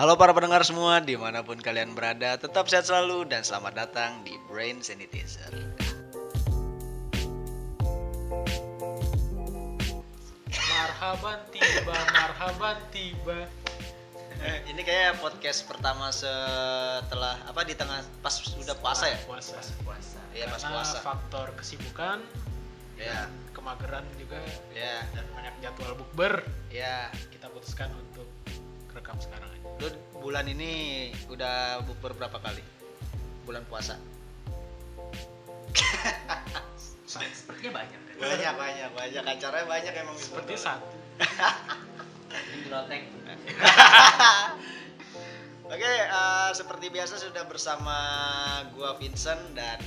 Halo para pendengar semua, di mana pun kalian berada, tetap sehat selalu dan selamat datang di Brain Sanitizer. Marhaban tiba, marhaban tiba. Eh, ini kayak podcast pertama setelah apa di tengah pas sudah puasa ya? Puasa. puasa Iya pas puasa. faktor kesibukan, Ya, kemageran juga, ya, dan banyak jadwal bukber, ya. kita putuskan untuk rekam sekarang aja. Lu bulan ini udah bukber berapa kali? Bulan puasa. sepertinya banyak kan Banyak, banyak, banyak. Acaranya banyak emang. Seperti satu. ini loteng Oke, eh, seperti biasa sudah bersama gua Vincent dan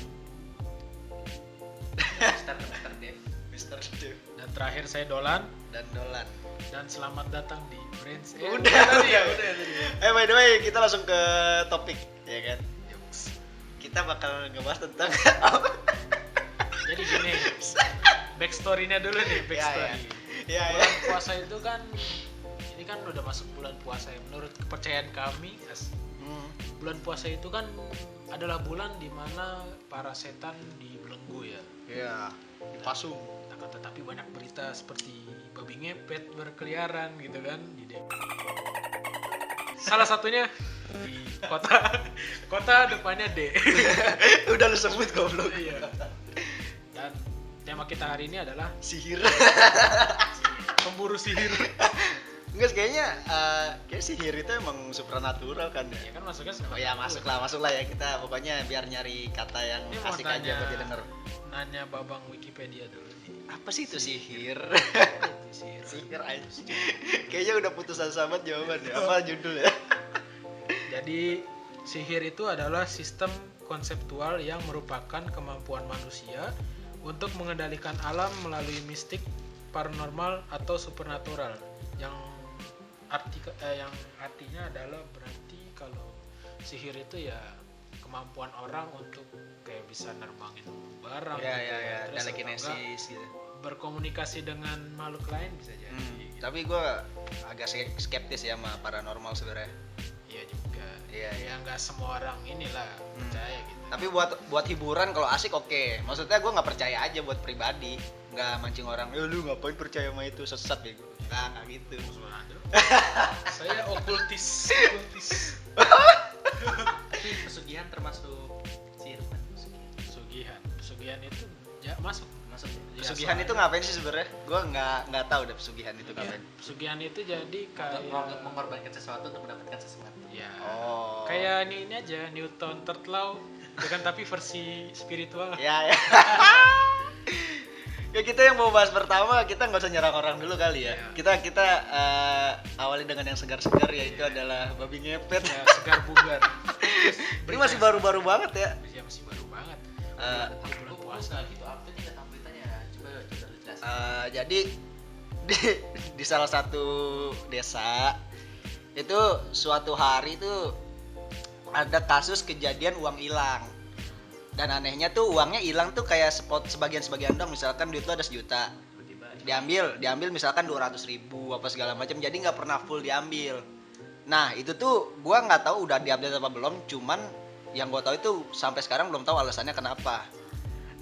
Mister Mister Dev Mr. Dev Dan terakhir saya Dolan, dan Dolan. Dan selamat datang di Brains. Eh, Udah, tadi ya, udah. udah tadi ya. Eh by the way, kita langsung ke topik, ya kan? Kita bakal ngebahas tentang Jadi gini, backstory-nya dulu nih, backstory. ya, ya. Bulan puasa itu kan, ini kan udah masuk bulan puasa ya. Menurut kepercayaan kami, as- Hmm. bulan puasa itu kan adalah bulan di mana para setan dibelenggu ya. Ya, dipasung. Tetapi banyak berita seperti babi ngepet berkeliaran gitu kan di Depok. Salah satunya di kota kota depannya D. Udah lu sebut goblok. Iya. Dan tema kita hari ini adalah Sihir. pemburu sihir. Enggak kayaknya eh, kayak sihir itu emang supranatural kan Ya ya. kan masuknya Oh ya masuk lah, masuk lah ya kita pokoknya biar nyari kata yang Ini asik aja buat didengar. Nanya babang Wikipedia dulu. Apa sih itu sihir? Sihir? sihir aja. Kayaknya udah putusan sahabat jawabannya. Apa judul ya? Jadi sihir itu adalah sistem konseptual yang merupakan kemampuan manusia untuk mengendalikan alam melalui mistik, paranormal atau supernatural yang arti eh, yang artinya adalah berarti kalau sihir itu ya kemampuan orang untuk kayak bisa nerbangin barang Ya gitu ya ya, telekinesis gitu. Berkomunikasi dengan makhluk lain bisa jadi Hmm, gitu. tapi gue agak skeptis ya sama paranormal sebenarnya. iya juga Iya, iya. ya nggak semua orang inilah percaya gitu Tapi buat buat hiburan kalau asik oke. Maksudnya gue nggak percaya aja buat pribadi. Nggak mancing orang. Eh lu ngapain percaya sama itu sesat ya? Nggak nggak gitu. Saya okultis okultis pesugihan termasuk sihir kan pesugihan pesugihan itu ya masuk ya? Ya, Pesugihan itu ngapain sih sebenarnya? Gue nggak nggak tahu deh pesugihan itu Ya, ngapain. pesugihan itu jadi Untuk kayak meng- mengorbankan sesuatu untuk mendapatkan sesuatu ya Oh. kayak ini, ini aja Newton third law ya kan tapi versi spiritual Ya ya. ya kita yang mau bahas pertama kita nggak usah nyerang orang dulu kali ya. Iya. Kita kita eh, awali dengan yang segar-segar yaitu adalah babi ngepet. ya segar bugar Ini masih baru-baru banget ya. ya masih baru banget di bulan puasa gitu update Eh, jadi di, di salah satu desa itu suatu hari tuh ada kasus kejadian uang hilang. Dan anehnya tuh uangnya hilang tuh kayak spot sebagian sebagian dong. Misalkan duit lo ada sejuta. Diambil diambil misalkan 200 ribu apa segala macam. Jadi nggak pernah full diambil. Nah itu tuh gua nggak tahu udah diambil apa belum. Cuman yang gua tahu itu sampai sekarang belum tahu alasannya kenapa.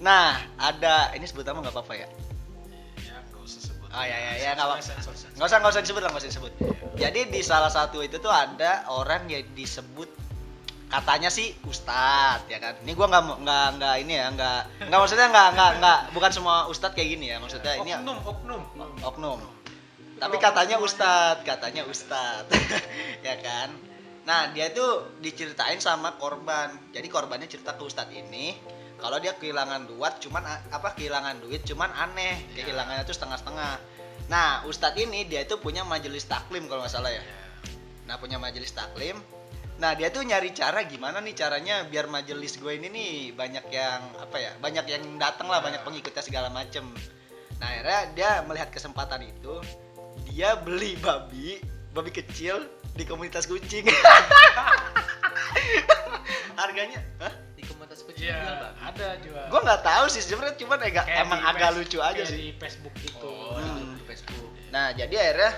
Nah ada ini sebut nama nggak apa-apa ya Oh, ya, ya, ya, nggak apa- nggak usah nggak usah disebut lah nggak usah disebut. Jadi di salah satu itu tuh ada orang yang disebut katanya sih ustadz ya kan? Ini gua nggak nggak nggak ini ya nggak nggak maksudnya nggak nggak nggak bukan semua ustadz kayak gini ya maksudnya ini oknum oknum. Oknum. Tapi katanya ustadz katanya ustadz ya kan? Nah dia itu diceritain sama korban. Jadi korbannya cerita ke ustadz ini kalau dia kehilangan duit cuman a- apa kehilangan duit cuman aneh Ya. kehilangannya tuh setengah-setengah nah ustadz ini dia itu punya majelis taklim kalau nggak salah ya Ya. nah punya majelis taklim nah dia tuh nyari cara gimana nih caranya biar majelis gue ini nih banyak yang apa ya banyak yang datang lah Ya. banyak pengikutnya segala macem nah akhirnya dia melihat kesempatan itu dia beli babi babi kecil di komunitas kucing harganya Hah? Iya, bang ada juga. gue nggak tahu sih sebenarnya cuman agak Kayak emang agak Face- lucu aja kayak sih di Facebook gitu. oh Hmm. di Facebook Nah, jadi akhirnya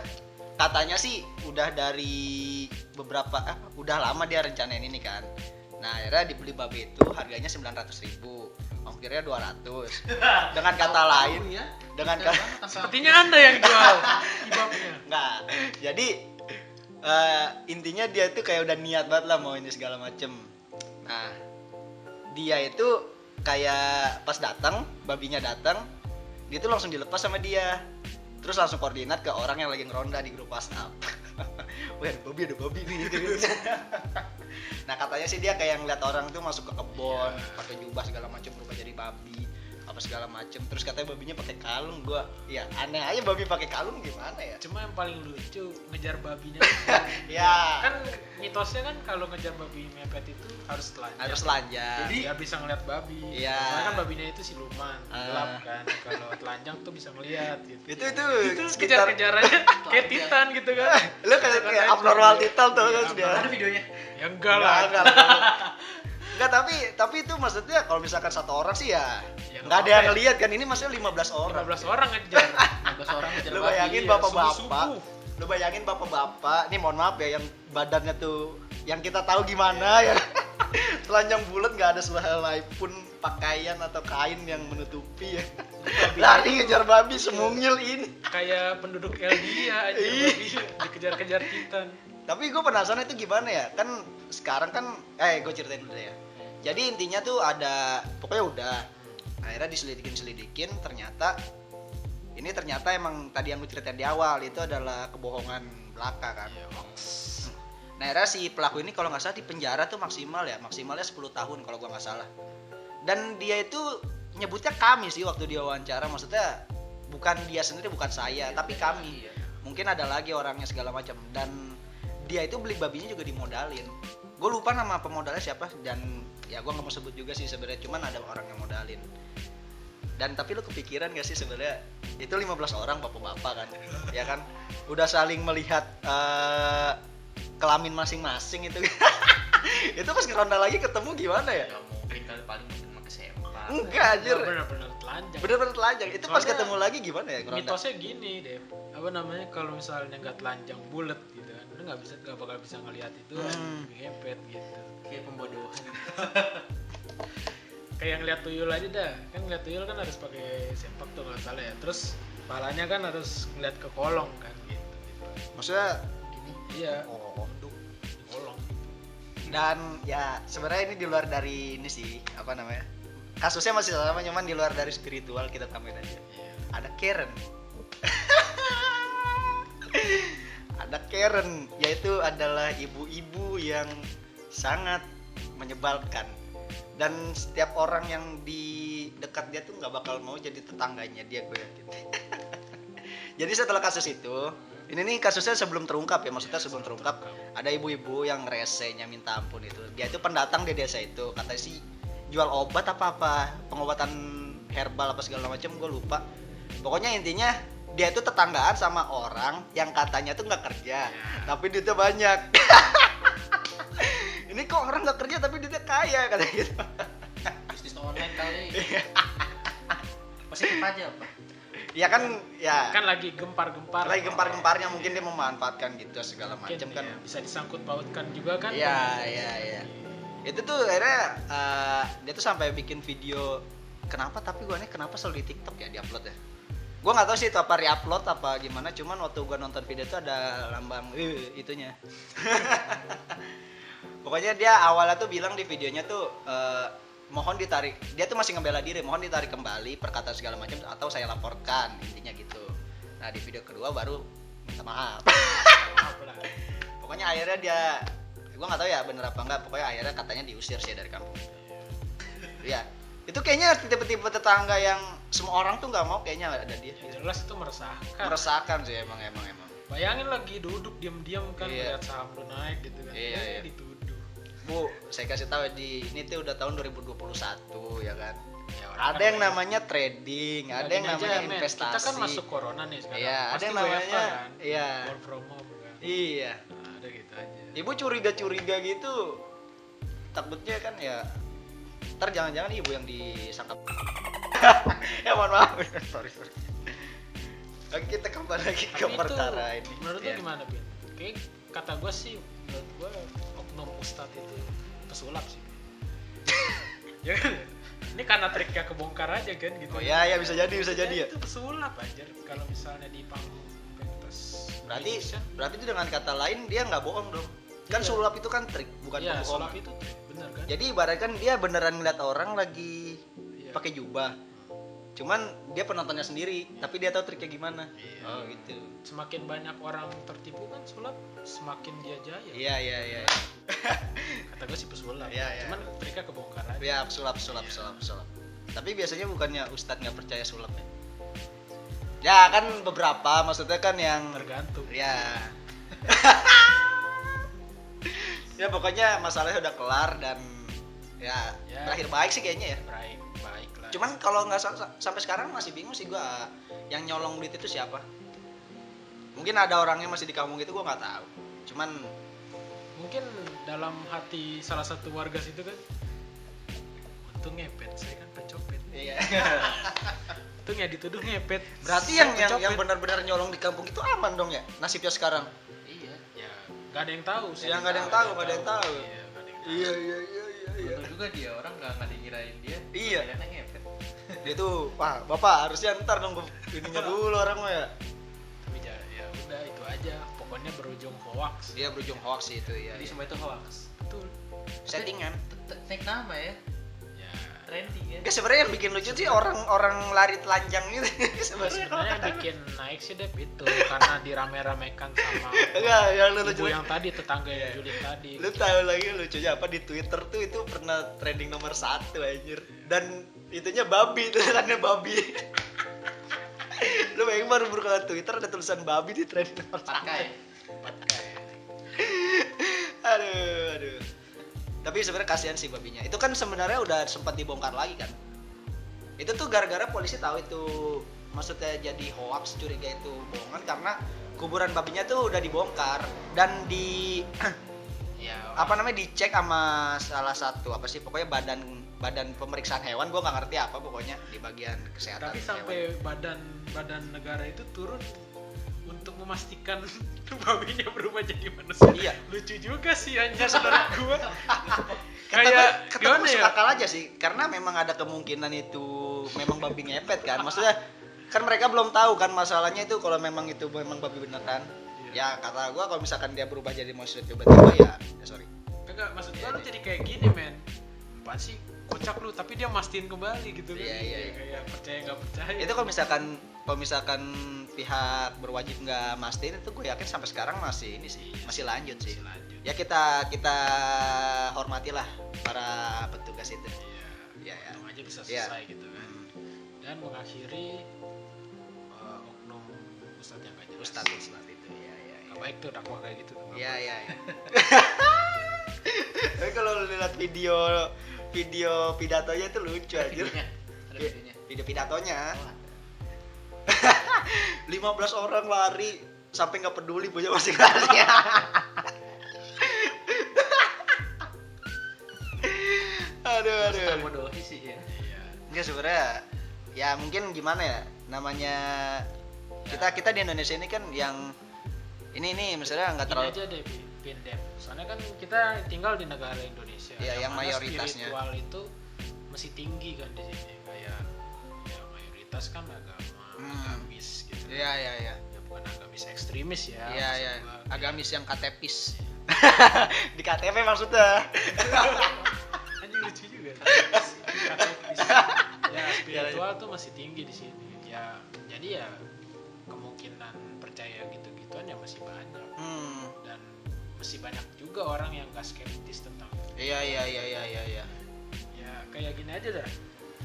katanya sih udah dari beberapa ah, udah lama dia rencanain ini kan nah akhirnya dibeli babi itu harganya 900 ribu ongkirnya 200 dengan kata lain ya. dengan kata Sepertinya anda yang jual. Nggak, jadi eh, intinya dia itu kayak udah niat banget lah mau ini segala macem. Nah, dia itu kayak pas datang, babinya datang, dia tuh langsung dilepas sama dia. Terus langsung koordinat ke orang yang lagi ngeronda di grup WhatsApp. Wah, ada babi ada babi nih gitu. nah, katanya sih dia kayak ngeliat orang tuh masuk ke kebun, pakai jubah segala macem berubah jadi babi apa segala macem terus katanya babinya pakai kalung gua ya aneh aja babi pakai kalung gimana ya Cuma yang paling lucu ngejar babinya. ya kan mitosnya kan kalau ngejar babi mepet itu harus telanjang. harus telanjang Jadi ya bisa ngeliat babi. Iya. Soalnya kan babinya itu siluman, Ah. gelap kan. Kalau telanjang tuh bisa ngeliat gitu. itu itu Itu sekitar kejar-kejarannya kayak titan gitu kan. lu kayak kayak abnormal title tuh Iya, kan Ada videonya. Ya enggak lah. enggak enggak enggak tapi tapi itu maksudnya kalau misalkan satu orang sih ya Ya, nggak ada yang ngeliat kan ini maksudnya 15 orang. 15 orang ngejar. 15 orang ngejar Lu bayangin Iya, bapak-bapak. lu bayangin bapak-bapak. Nih mohon maaf ya yang badannya tuh yang kita tahu gimana ya. Telanjang bulat nggak ada sehelai pun pakaian atau kain yang menutupi ya. Lari ngejar babi semungil ini. Kayak penduduk Eldia aja dikejar-kejar titan. Tapi gue penasaran itu gimana ya? Kan sekarang kan eh gue ceritain dulu ya. Jadi intinya tuh ada pokoknya udah. Akhirnya diselidikin selidikin ternyata ini ternyata emang tadi yang gue ceritain di awal itu adalah kebohongan belaka kan. Nah akhirnya si pelaku ini kalau nggak salah di penjara tuh maksimal ya maksimalnya 10 tahun kalau gua nggak salah. Dan dia itu nyebutnya kami sih waktu dia wawancara maksudnya bukan dia sendiri bukan saya tapi kami. Iya. mungkin ada lagi orangnya segala macam. Dan dia itu beli babinya juga dimodalin. Gue lupa nama pemodalnya siapa dan ya gue nggak mau sebut juga sih sebenarnya cuman ada orang yang modalin. Dan tapi lu kepikiran gak sih sebenarnya? Itu 15 orang bapak-bapak kan ya kan? Udah saling melihat eh, kelamin masing-masing itu. Itu pas ngeronda lagi ketemu gimana ya? Kali paling enggak anjir. Bener-bener telanjang. bener-bener telanjang. Itu pas Soalnya ketemu lagi gimana ya ngeronda? mitosnya gini deh apa namanya kalau misalnya nggak telanjang bulat gitu nggak bisa nggak bakal bisa ngelihat itu kan Hmm. gitu. Kayak pembodohan. kayak ngeliat tuyul aja dah. Kan ngeliat tuyul kan harus pakai sempak tuh nggak salah ya. Terus palanya kan harus ngeliat ke kolong kan gitu, gitu. maksudnya gini. Iya. Oh duduk di kolong. Dan ya sebenarnya ini di luar dari ini sih apa namanya kasusnya masih sama cuman di luar dari spiritual kita tambahin aja. Iya. ada Karen ada Karen yaitu adalah ibu-ibu yang sangat menyebalkan. Dan setiap orang yang di dekat dia tuh nggak bakal mau jadi tetangganya dia gue yakin. Jadi setelah kasus itu ini nih kasusnya sebelum terungkap ya maksudnya sebelum terungkap ada ibu-ibu yang resenya minta ampun itu. Dia itu pendatang di desa itu katanya sih jual obat apa apa pengobatan herbal apa segala macam gue lupa. Pokoknya intinya dia itu tetanggaan sama orang yang katanya tuh nggak kerja tapi duitnya banyak. Ini kok orang nggak kerja tapi duitnya kaya katanya gitu. Bisnis online kali. Iya. Positif aja apa? ya kan ya. Kan lagi gempar-gempar. Lagi gempar-gemparnya mungkin dia memanfaatkan gitu segala macam kan. iya, bisa disangkut pautkan juga kan. Iya, iya, iya. itu tuh akhirnya eh, dia tuh sampai bikin video kenapa? Tapi gua nih kenapa selalu di TikTok ya diupload ya gua nggak tahu sih itu apa reupload apa gimana cuman waktu gua nonton video itu ada lambang "Eh", itunya. Pokoknya dia awalnya tuh bilang di videonya tuh eh, mohon ditarik dia tuh masih ngebela diri mohon ditarik kembali perkataan segala macam atau saya laporkan intinya gitu. Nah di video kedua baru minta maaf. Pokoknya akhirnya dia gua nggak tahu ya bener apa enggak pokoknya akhirnya katanya diusir sih dari kampung ya itu kayaknya tipe-tipe tetangga yang semua orang tuh nggak mau kayaknya ada dia. Ya, jelas itu meresahkan. Meresahkan sih emang emang emang. Bayangin lagi duduk diam-diam kan Iya. lihat saham lu naik gitu kan. Iya, iya. dituduh. Bu saya kasih tahu di ini tuh udah tahun 2021 ya kan? Ya, orang ada kan yang WFH. namanya trading ada Gini yang aja, namanya men. investasi kita kan masuk corona nih sekarang. Iya, ada yang namanya kan? iya. Work from home kan? Iya. Nah, ada gitu aja. Ibu curiga-curiga gitu. Takutnya kan ya ntar jangan-jangan ibu yang disangkap. Ya mohon maaf. Sorry sorry. Oke kita kembali lagi ke Tapi itu perkara ini. menurut lu Ya. gimana Bin? Kayak kata gue sih menurut gua oknum ustad itu pesulap sih. Ya kan? Ini karena triknya kebongkar aja kan gitu. Oh ya ya bisa jadi bisa jadi ya. itu pesulap aja kalau misalnya di panggung pentas Berarti berarti itu dengan kata lain dia nggak bohong dong. Kan Iya. sulap itu kan trik bukan ya pembohongan. sulap itu trik bener kan Jadi ibaratkan dia beneran ngeliat orang lagi Iya. pakai jubah. Cuman dia penontonnya sendiri, tapi dia tahu triknya gimana. Iya. Oh gitu. semakin banyak orang tertipu kan sulap semakin dia jaya Iya iya iya. kata gue sih pesulap Iya, iya. cuman triknya kebongkar aja Ya sulap sulap sulap sulap. Tapi biasanya bukannya ustadz nggak percaya sulap ya? Ya kan beberapa maksudnya kan yang tergantung ya. ya pokoknya masalahnya udah kelar dan ya, Ya. berakhir baik sih kayaknya ya. baik baik lah Cuman kalau nggak sa- sa- sampai sekarang masih bingung sih gua yang nyolong duit itu siapa. Mungkin ada orangnya masih di kampung itu gua nggak tahu. Cuman mungkin dalam hati salah satu warga situ kan untung ngepet saya kan pencopet iya. untung ya dituduh ngepet Berarti yang yang benar-benar nyolong di kampung itu aman dong ya nasibnya sekarang. Iya. nggak ada yang tahu sih Ya, ada yang tahu, nggak ada yang tahu. iya nggak ada yang tahu Iya iya iya iya. Betul juga dia orang nggak nggak dikirain dia. Iya. Dia tuh, wah bapak harusnya ntar dong ininya dulu orang mah ya. tapi ya, ya udah itu aja pokoknya berujung hoax Dia berujung hoax itu ya. Jadi semua itu hoax. betul Settingan. T- Naik nama ya. Trending ya. Enggak sebenarnya yang bikin lucu sih orang-orang lari telanjang gitu. sebenarnya kalau yang bikin naik sih Dep itu karena dirame-ramekan sama Enggak, yang lu ibu lucu. yang tadi tetangga yang julid tadi Lu tahu lagi lucunya apa di Twitter tuh itu pernah trending nomor satu anjir. Dan itunya babi, tulisannya babi. Lu bayangin baru buka Twitter ada tulisan babi di trending nomor satu. Pakai. aduh tapi sebenarnya kasihan sih babinya itu kan sebenarnya udah sempat dibongkar lagi kan itu tuh gara-gara polisi tahu itu maksudnya jadi hoax curiga itu bohongan karena kuburan babinya tuh udah dibongkar dan di Ya. apa namanya dicek sama salah satu apa sih pokoknya badan badan pemeriksaan hewan gua nggak ngerti apa pokoknya di bagian kesehatan tapi hewan. sampai badan badan negara itu turun untuk memastikan babinya berubah jadi manusia. Iya. Lucu juga sih anjir saudara gua. kayak gimana gua ya? akal aja sih karena memang ada kemungkinan itu memang babi ngepet kan. Maksudnya kan mereka belum tahu kan masalahnya itu kalau memang itu memang babi beneran. Iya. ya kata gua kalau misalkan dia berubah jadi monster tiba-tiba ya, ya sorry. Kagak maksud Iya, gua lu iya. jadi kayak gini men. Apaan sih? Kocak lu tapi dia mastiin kembali gitu kan. Iya, iya, iya. kayak percaya nggak percaya. Itu kalau misalkan kalau misalkan pihak berwajib nggak mastiin itu gue yakin sampai sekarang masih ini sih masih lanjut sih Masih lanjut ya kita kita hormatilah para petugas itu iya ya ya aja bisa Iya. selesai gitu kan Hmm. dan mengakhiri uh, oknum ustadz yang gak jelas Ustadz Ustadz itu ya ya Gak baik tuh dakwah kayak gitu tuh ya ya, ya. tapi kalau lihat video video pidatonya itu lucu videonya. Ada Iya, videonya. video pidatonya Oh. 15 orang lari sampai nggak peduli punya masing-masing aduh aduh, aduh. bodohi sih ya. iya Enggak sebenarnya ya mungkin gimana ya namanya kita kita di Indonesia ini kan yang ini nih misalnya nggak terlalu aja deh Pi- Pindep soalnya kan kita tinggal di negara Indonesia Iya, yang mana mayoritasnya. spiritual itu masih tinggi kan di sini kayak ya mayoritas kan agama Hmm. agamis gitu Iya iya iya. ya bukan agamis ekstremis ya Iya iya. Agamis yang KTPis. Di KTP maksudnya. anjing lucu juga ya spiritual tuh masih tinggi di sini ya jadi ya kemungkinan percaya gitu-gituan ya masih banyak Hmm. dan masih banyak juga orang yang gak skeptis tentang Iya iya iya iya iya iya. ya kayak gini aja dah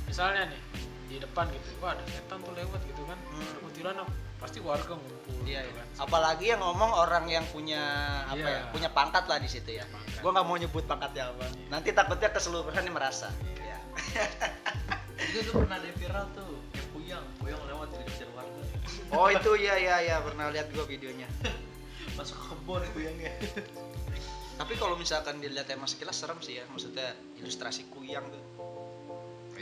misalnya nih di depan gitu wah ada setan tuh lewat gitu kan Hmm. ada kuntilanak pasti warga ngumpul Iya, gitu iya. kan Apalagi yang ngomong orang yang punya apa Iya. ya? Punya pangkat lah di situ ya. Pangkat. Gua nggak mau nyebut pangkatnya apa. Nanti takutnya keseluruhan yang merasa. Iya. Juga tuh pernah ada viral tuh yang puyang, puyang lewat jadi kejar warga. Oh itu iya iya iya pernah lihat gua videonya. Masuk ke kebun puyangnya. Tapi kalau misalkan dilihat emang sekilas serem sih ya, maksudnya ilustrasi kuyang tuh.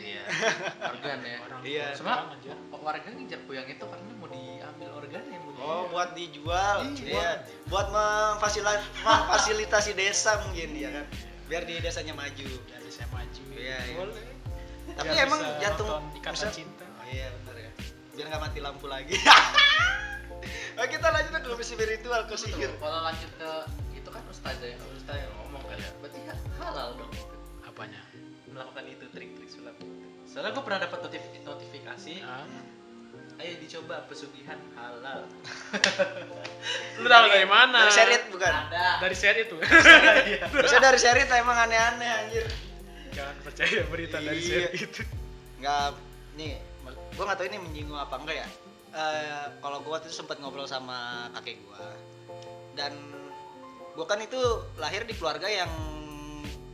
Iya. Organ ya. orang Iya. Sebenarnya aja warga nginjak puyang itu karena mau diambil warganya punya. Oh, buat dijual. Iya. Iya. Buat memfasilitasi memfasilitasi desa mungkin ya kan. Biar di desanya maju. Jadi saya maju. Iya, iya. Boleh. Tapi Biar emang jantung bisa- Cinta. Iya, benar ya. Biar nggak mati lampu lagi. Nah, kita lanjut ke spiritual ke sihir. Kalau lanjut ke itu kan ustazah yang ustazah yang ngomong kan ya. Berarti kan halal dong itu. Apanya? melakukan itu trik-trik sulap. Soalnya gue pernah dapat notif- notifikasi, ayo dicoba pesugihan halal. Lu tahu dari mana? Dari serit bukan? Ada. Dari seri itu. Bisa dari serit emang aneh-aneh anjir. Jangan percaya berita dari Iya. seri itu. nggak nih gue nggak tahu ini menyinggung apa enggak ya Eh, kalau gue waktu itu sempat ngobrol sama kakek gue dan gue kan itu lahir di keluarga yang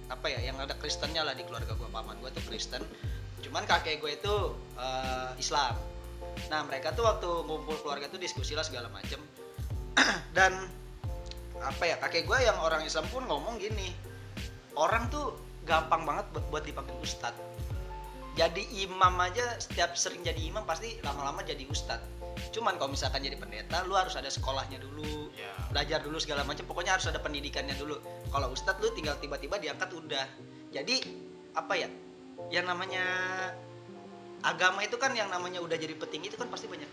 apa ya yang ada Kristennya lah di keluarga gue paman gue tuh Kristen cuman kakek gue itu eh, Islam. Nah mereka tuh waktu ngumpul keluarga tuh diskusi lah segala macem. Dan apa ya kakek gue yang orang Islam pun ngomong gini orang tuh gampang banget buat, buat dipanggil ustadz jadi imam aja setiap sering jadi imam pasti lama-lama jadi ustadz cuman kalau misalkan jadi pendeta lu harus ada sekolahnya dulu Ya. belajar dulu segala macam pokoknya harus ada pendidikannya dulu. Kalau ustadz lu tinggal tiba-tiba diangkat udah. Jadi apa ya yang namanya agama itu kan yang namanya udah jadi petinggi itu kan pasti banyak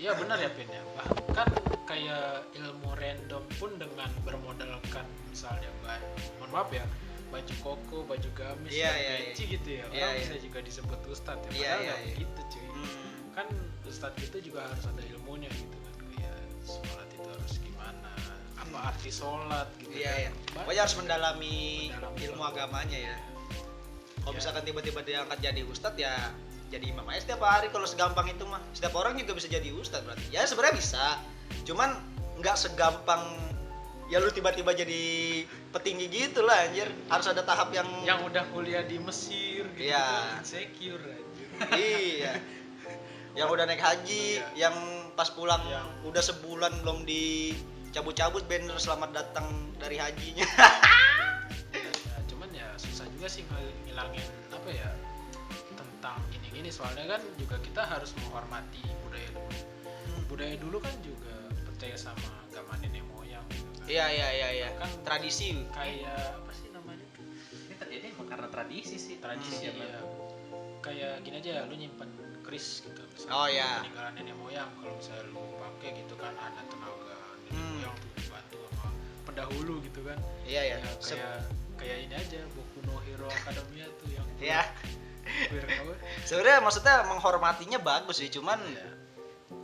Iya benar ya Pin ya. Bahkan kayak ilmu random pun dengan bermodalkan misalnya ban, mohon maaf ya, baju koko, baju gamis, Iya, dan iya, peci gitu ya. Iya, Orang iya. bisa juga disebut ustadz ya. Iya, Padahal nggak iya. begitu cuy. Hmm. Kan ustadz itu juga harus ada ilmunya gitu kan. Kayak sholat itu harus gimana, apa arti sholat gitu iya kan. Banyak. pokoknya harus mendalami Mendalami ilmu banget. agamanya ya kalau Iya. misalkan tiba-tiba diangkat jadi ustadz ya jadi imam aja setiap hari. Kalau segampang itu mah setiap orang juga bisa jadi ustadz berarti. Ya sebenarnya bisa. Cuman nggak segampang ya lu tiba-tiba jadi petinggi gitu lah anjir. Harus ada tahap yang yang udah kuliah di Mesir gitu kan insecure anjir. iya. Yang udah naik haji Iya. yang pas pulang Yang- udah sebulan belum dicabut-cabut banner selamat datang dari hajinya juga sih ngil- ngilangin apa ya tentang gini-gini. Soalnya kan juga kita harus menghormati budaya dulu. Budaya dulu kan juga percaya sama agama nenek moyang gitu kan. iya iya iya iya. Kan tradisi. kayak apa sih namanya? Ini terjadi emang karena tradisi sih. tradisi Hmm, ya kayak gini aja lu nyimpen kris gitu. Misalnya Oh, iya. peninggalan nenek moyang kalau misalnya lu pakai gitu kan ada tenaga nenek Hmm. moyang tuh dibantu sama pendahulu gitu kan. Iya iya. Ya, kayak kayak ini aja Boku no Hero Academia tuh yang Iya. apa sebenarnya maksudnya menghormatinya bagus sih cuman ya.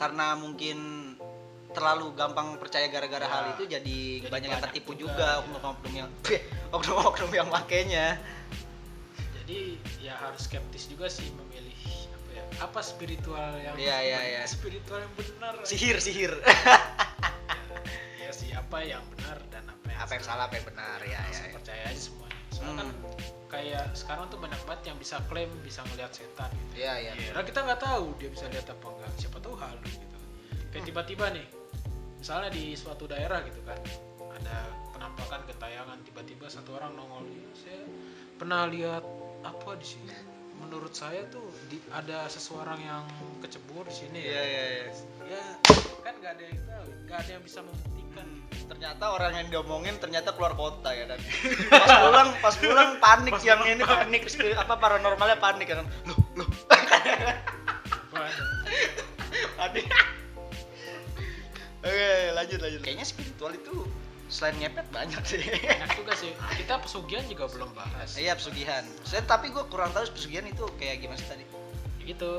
karena mungkin terlalu gampang percaya gara-gara Ya. hal itu jadi, Jadi banyak yang ketipu juga, juga ya. oknum-oknum yang oknum-oknum yang makainya jadi ya harus skeptis juga sih memilih apa ya apa spiritual yang Iya, iya, iya. spiritual yang benar sihir sihir ya sih apa yang benar dan apa apa yang salah apa yang benar ya ya, ya. percaya aja semuanya soalnya kan Hmm. kayak sekarang tuh banyak banget yang bisa klaim bisa ngelihat setan gitu Iya, iya. Karena kita nggak tahu dia bisa lihat apa enggak siapa tahu halu gitu kayak Hmm. tiba-tiba nih misalnya di suatu daerah gitu kan ada penampakan gentayangan tiba-tiba satu orang nongol "Iya, saya pernah lihat apa di sini menurut saya tuh di, ada seseorang yang kecebur di sini iya ya. Iya iya. ya kan nggak ada yang tahu nggak ada yang bisa membuktikan. Ternyata orang yang diomongin ternyata keluar kota ya dan. Pas pulang pas pulang panik Pas yang pulang ini panik. apa paranormalnya panik kan loh loh. Panik. Oke lanjut lanjut. Kayaknya spiritual itu selain ngepet banyak sih. Banyak juga sih. Kita pesugihan juga belum bahas. Iya pesugihan. Saya tapi gue kurang tahu pesugihan itu kayak gimana sih tadi? Gitu.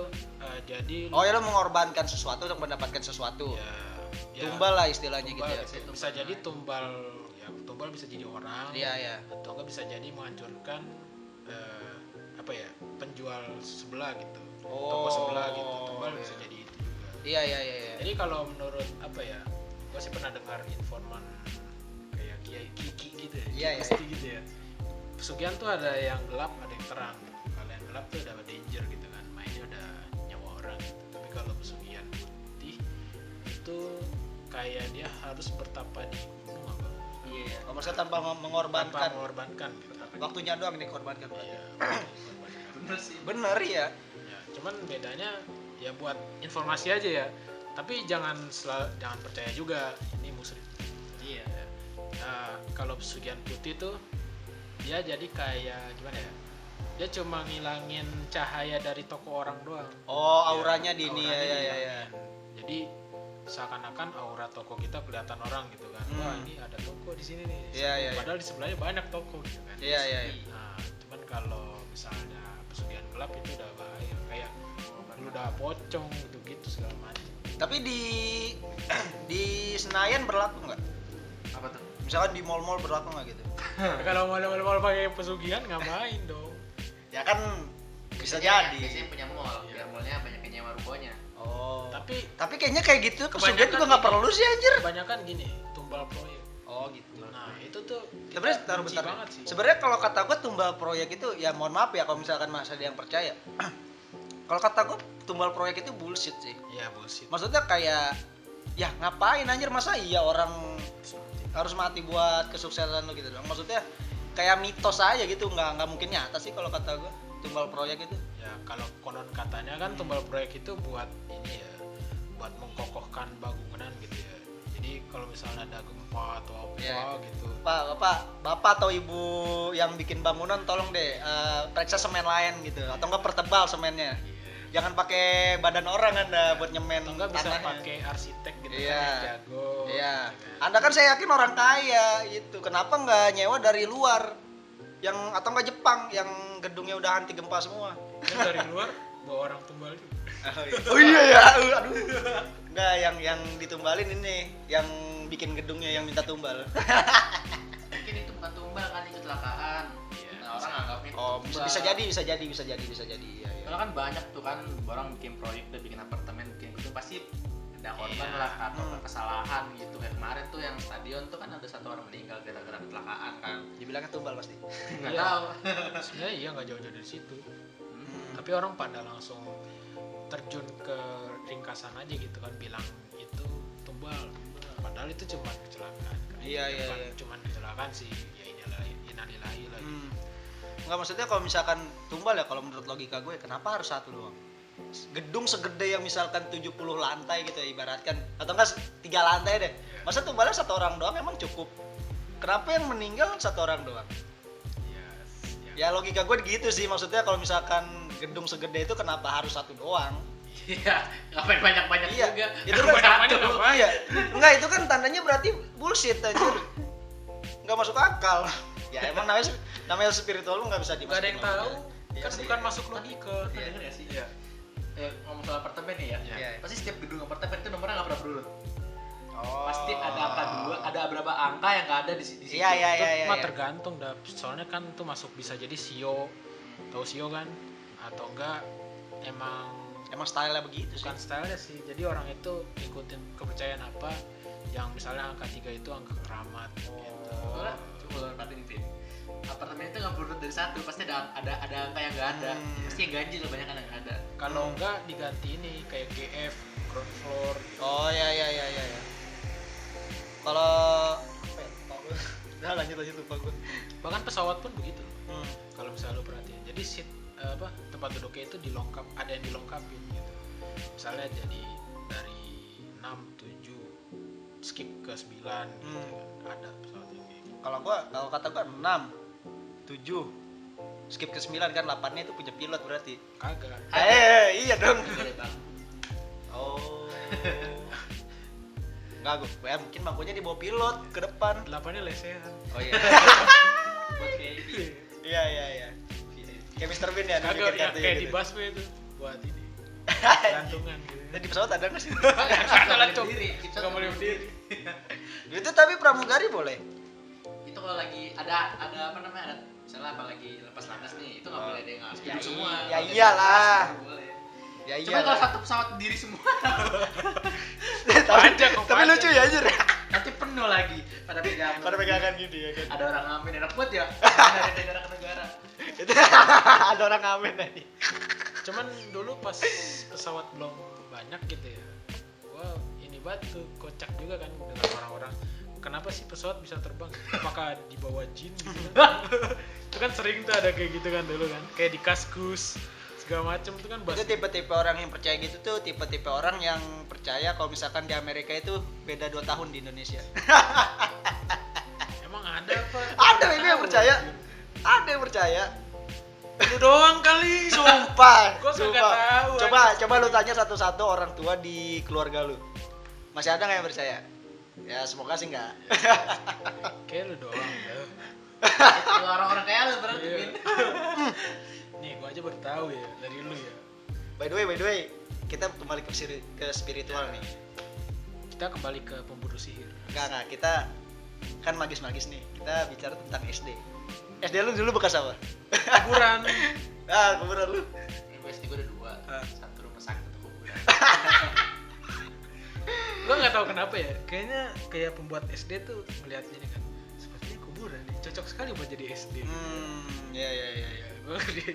Eh, jadi oh ya lo mengorbankan sesuatu untuk mendapatkan sesuatu. Ya, ya, tumbal lah istilahnya tumbal gitu ya. bisa, bisa jadi tumbal. ya tumbal bisa jadi orang. Iya iya. Atau enggak bisa jadi menghancurkan eh, apa ya penjual sebelah gitu. Toko Oh, sebelah gitu. Tumbal iya. bisa jadi itu juga. Iya iya iya iya. jadi kalau menurut apa ya gua sih pernah dengar informan kiai kiki gitu ya Iya, iya. pasti gitu ya. Pesugihan tuh ada yang gelap ada yang terang. Kalau yang gelap tuh ada danger gitu kan mainnya udah nyawa orang gitu. tapi kalau pesugihan putih itu kayak dia harus bertapa di gunung apa? Iya kalau maksudnya tanpa meng- tanpa mengorbankan mengorbankan gitu waktunya doang dikorbankan Iya, mengorbankan. Bener sih. bener ya ya cuman bedanya ya buat informasi aja ya. Tapi jangan selalu jangan percaya juga ini musrik iya Nah, kalau pesugihan putih tuh dia jadi kayak gimana ya? Dia cuma ngilangin cahaya dari toko orang doang. Oh, Ya, auranya di ini ya ya ya. ya. Jadi seakan-akan aura toko kita kelihatan orang gitu kan. Wah, Hmm. ini ada toko di sini nih. Iya, iya, iya. Padahal di sebelahnya banyak toko gitu kan. Iya iya iya. Nah, cuman kalau misalnya pesugihan gelap itu udah bahaya kayak lu udah pocong gitu-gitu segala macam. Tapi di di Senayan berlaku nggak? Misalkan di mall-mall berlaku nggak gitu? kalau malam-malam pakai pesugihan ngapain dong? Ya kan bisa Biasanya- jadi. biasanya punya mall biar mallnya banyak yang nyewa rukonya Oh. Tapi Tapi kayaknya kayak gitu pesugihan juga nggak perlu sih anjir. kebanyakan gini, tumbal proyek. Oh gitu. Nah, itu tuh Sebenarnya taruh bentar. banget sih. Sebenarnya kalau kata gue tumbal proyek itu ya mohon maaf ya kalau misalkan masih ada yang percaya. kalau kata gue tumbal proyek itu bullshit sih. Iya, bullshit. Maksudnya kayak ya ngapain anjir masa iya orang harus mati buat kesuksesan lo gitu dong. Maksudnya kayak mitos aja gitu nggak nggak mungkin nyata sih kalau kata gue tumbal proyek itu. Ya, kalau konon katanya kan tumbal proyek itu buat ini ya, buat mengkokohkan bangunan gitu ya. Jadi kalau misalnya ada gempa atau apa Iya. gitu. Pak, bapak, bapak atau ibu yang bikin bangunan tolong deh eh, periksa semen lain gitu atau enggak pertebal semennya. Jangan pakai badan orang anda buat nyemen Atau enggak bisa pakai arsitek gitu Iya. kan yang jago. Iya. gitu kan. Anda kan saya yakin orang kaya gitu. Kenapa nggak nyewa dari luar? Yang atau enggak Jepang yang gedungnya udah anti gempa semua. Kan dari luar bawa orang tumbal juga. Oh iya ya, aduh. Enggak, yang yang ditumbalin ini, yang bikin gedungnya yang minta tumbal. mungkin itu bukan tumbal kan itu kecelakaan Iya, orang anggapnya Oh, bisa, bisa jadi, bisa jadi, bisa jadi, bisa jadi. Iya, iya. Soalnya kan banyak tuh kan orang bikin proyek tuh bikin apartemen bikin itu pasti ada korban Iya. lah atau Hmm. kesalahan gitu kayak kemarin tuh yang stadion tuh kan ada satu orang meninggal gara-gara kecelakaan kan Dibilangnya tumbal pasti. nggak Iya. tahu Sebenarnya iya nggak jauh-jauh dari situ. Hmm. Tapi orang pada langsung terjun ke ringkasan aja gitu kan bilang itu tumbal. Padahal itu cuma kecelakaan. kan. Iya, iya, iya. Cuma kecelakaan sih. Ya inilah innalillahi lah. gitu. Enggak maksudnya kalau misalkan tumbal ya kalau menurut logika gue kenapa harus satu doang? Gedung segede yang misalkan 70 lantai gitu ya ibaratkan atau enggak tiga lantai deh. Iya. Masa tumbalnya satu orang doang emang cukup? Kenapa yang meninggal satu orang doang? Ya, ya. Ya logika gue gitu sih maksudnya kalau misalkan gedung segede itu kenapa harus satu doang? iya ngapain banyak-banyak Iya, juga itu kan banyak-banyak satu. apa? Iya. Enggak itu kan tandanya berarti bullshit anjir. Enggak masuk akal. Ya emang namanya namanya spiritual lu nggak bisa Nggak ada yang dimasukin tahu. Iya kan sih. bukan masuk logika. Iya, denger gak sih? Iya. Eh, ngomong soal apartemen nih ya Iya. pasti setiap gedung apartemen itu nomornya nggak pernah berurut Oh. pasti ada angka dua ada berapa angka yang nggak ada di, si- di situ Iya iya Itu iya iya. mah iya. tergantung dah. Soalnya kan itu masuk bisa jadi sio. Tahu sio kan? Atau enggak emang Emang style begitu sih. bukan stylenya sih jadi orang itu ikutin kepercayaan apa yang misalnya angka tiga itu angka keramat gitu Soalnya, coba Vin apartemen itu nggak berurut dari satu pasti ada ada ada angka yang nggak ada Hmm. pasti yang ganjil banyak yang nggak ada kalau Hmm. enggak diganti ini kayak GF ground floor Oh iya. Kalau apa ya? Lupa gue. Udah lanjut lanjut lupa gue. bahkan pesawat pun begitu Hmm. kalau misalnya lu perhatiin jadi seat eh, apa tempat duduknya itu dilengkap ada yang dilengkapin gitu misalnya jadi dari 6 7 skip ke 9 gitu Hmm. kan ada pesawat yang kayak gitu Kalau gua kalau kata gua 6 7 skip ke 9 kan 8-nya itu punya pilot berarti. kagak Eh, iya dong. Bang Oh. Enggak gua, ya mungkin bangkunya di bawah pilot ke depan. delapannya lesehan Oh iya. buat iya iya iya. Kayak Mr. Bean ya, kagak ya kayak di gitu. busway itu buat ini gantungan gitu Nah, di pesawat ada nggak sih? Cok. berdiri kita Nggak boleh berdiri. itu tapi pramugari boleh. itu kalau lagi ada ada apa namanya ada misalnya apa lagi lepas landas nih itu nggak Oh. boleh deh nggak harus Ya duduk semua ya iyalah. Ya iya. Cuma kalau satu pesawat berdiri semua tapi, tapi lucu ya anjir. nanti penuh lagi pada pegangan Pada pegangan gitu ya kan. ada orang ngamen enak buat ya dari negara ke negara Itu ada orang ngamen tadi. cuman dulu pas pesawat belum banyak gitu ya gua ini tuh kocak juga kan dengan orang-orang kenapa sih pesawat bisa terbang? Apakah di bawah jin gitu kan? Itu kan sering tuh ada kayak gitu kan dulu kan. Kayak di kaskus segala macem itu kan itu tipe-tipe orang yang percaya gitu tuh tipe-tipe orang yang percaya kalau misalkan di Amerika itu beda 2 tahun di Indonesia. Emang ada apa? Ada itu yang percaya. Ada yang percaya. Lu doang kali sumpah. Gua sumpah. tahu, coba coba lu tanya satu-satu orang tua di keluarga lu. Masih ada nggak yang percaya ya semoga sih nggak kayak lu doang. Itu orang-orang kayak lu berarti Iya. Nih gua aja baru tahu ya dari lu ya by the way by the way kita kembali ke, ke spiritual nih kita kembali ke pemburu sihir Enggak, enggak. Kita kan magis-magis nih. Kita bicara tentang SD. SD lu dulu bekas apa? kuburan ah, kuburan lu. Investi gue ada dua. Ah. Satu rumah sakit satu kuburan. gua nggak tahu kenapa ya kayaknya kayak pembuat SD tuh melihat ini kan sepertinya kuburan nih cocok sekali buat jadi SD Hmm, ya ya ya ya.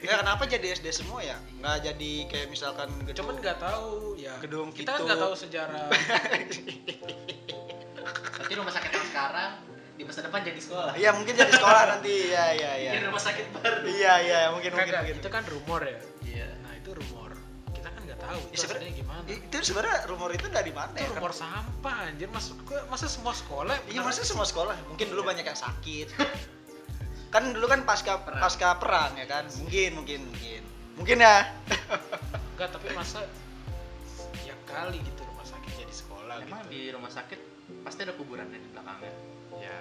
Ya kenapa jadi SD semua ya? Nggak jadi kayak misalkan gedung. cuman nggak tahu ya Gedung kita kan gitu. nggak tahu sejarah Nanti rumah sakit yang sekarang di masa depan jadi sekolah. Iya, mungkin jadi sekolah nanti. Iya, iya, iya. Jadi rumah sakit baru. Iya, iya, mungkin mungkin Kagak, mungkin. itu kan rumor ya Iya. nah itu rumor tahu Ya, itu sebenarnya- gimana Itu sebenarnya rumor itu dari mana itu ya? rumor sampah anjir masuk ke masa semua sekolah Iya, maksudnya semua sekolah. Mungkin dulu Iya. banyak yang sakit. kan dulu kan pasca Perang. pasca perang ya kan? Mungkin, mungkin, mungkin. Mungkin ya. enggak tapi masa ya kali gitu rumah sakit jadi sekolah Emang gitu di rumah sakit pasti ada kuburannya di belakangnya. ya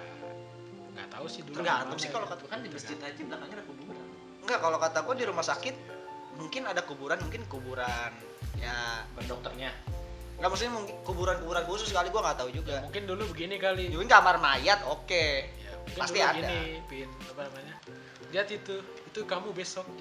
nggak tahu sih dulu Tergantung gimana sih kalau kata Kan di masjid aja belakangnya ada kuburan. Enggak, kalau kata gua di rumah sakit mungkin ada kuburan, mungkin kuburan ya Bukan dokternya. nggak maksudnya mungkin kuburan-kuburan khusus kali gua nggak tahu juga. mungkin dulu begini kali Mungkin kamar mayat oke. ya, mungkin Pasti dulu ada. gini pin apa namanya lihat itu itu kamu besok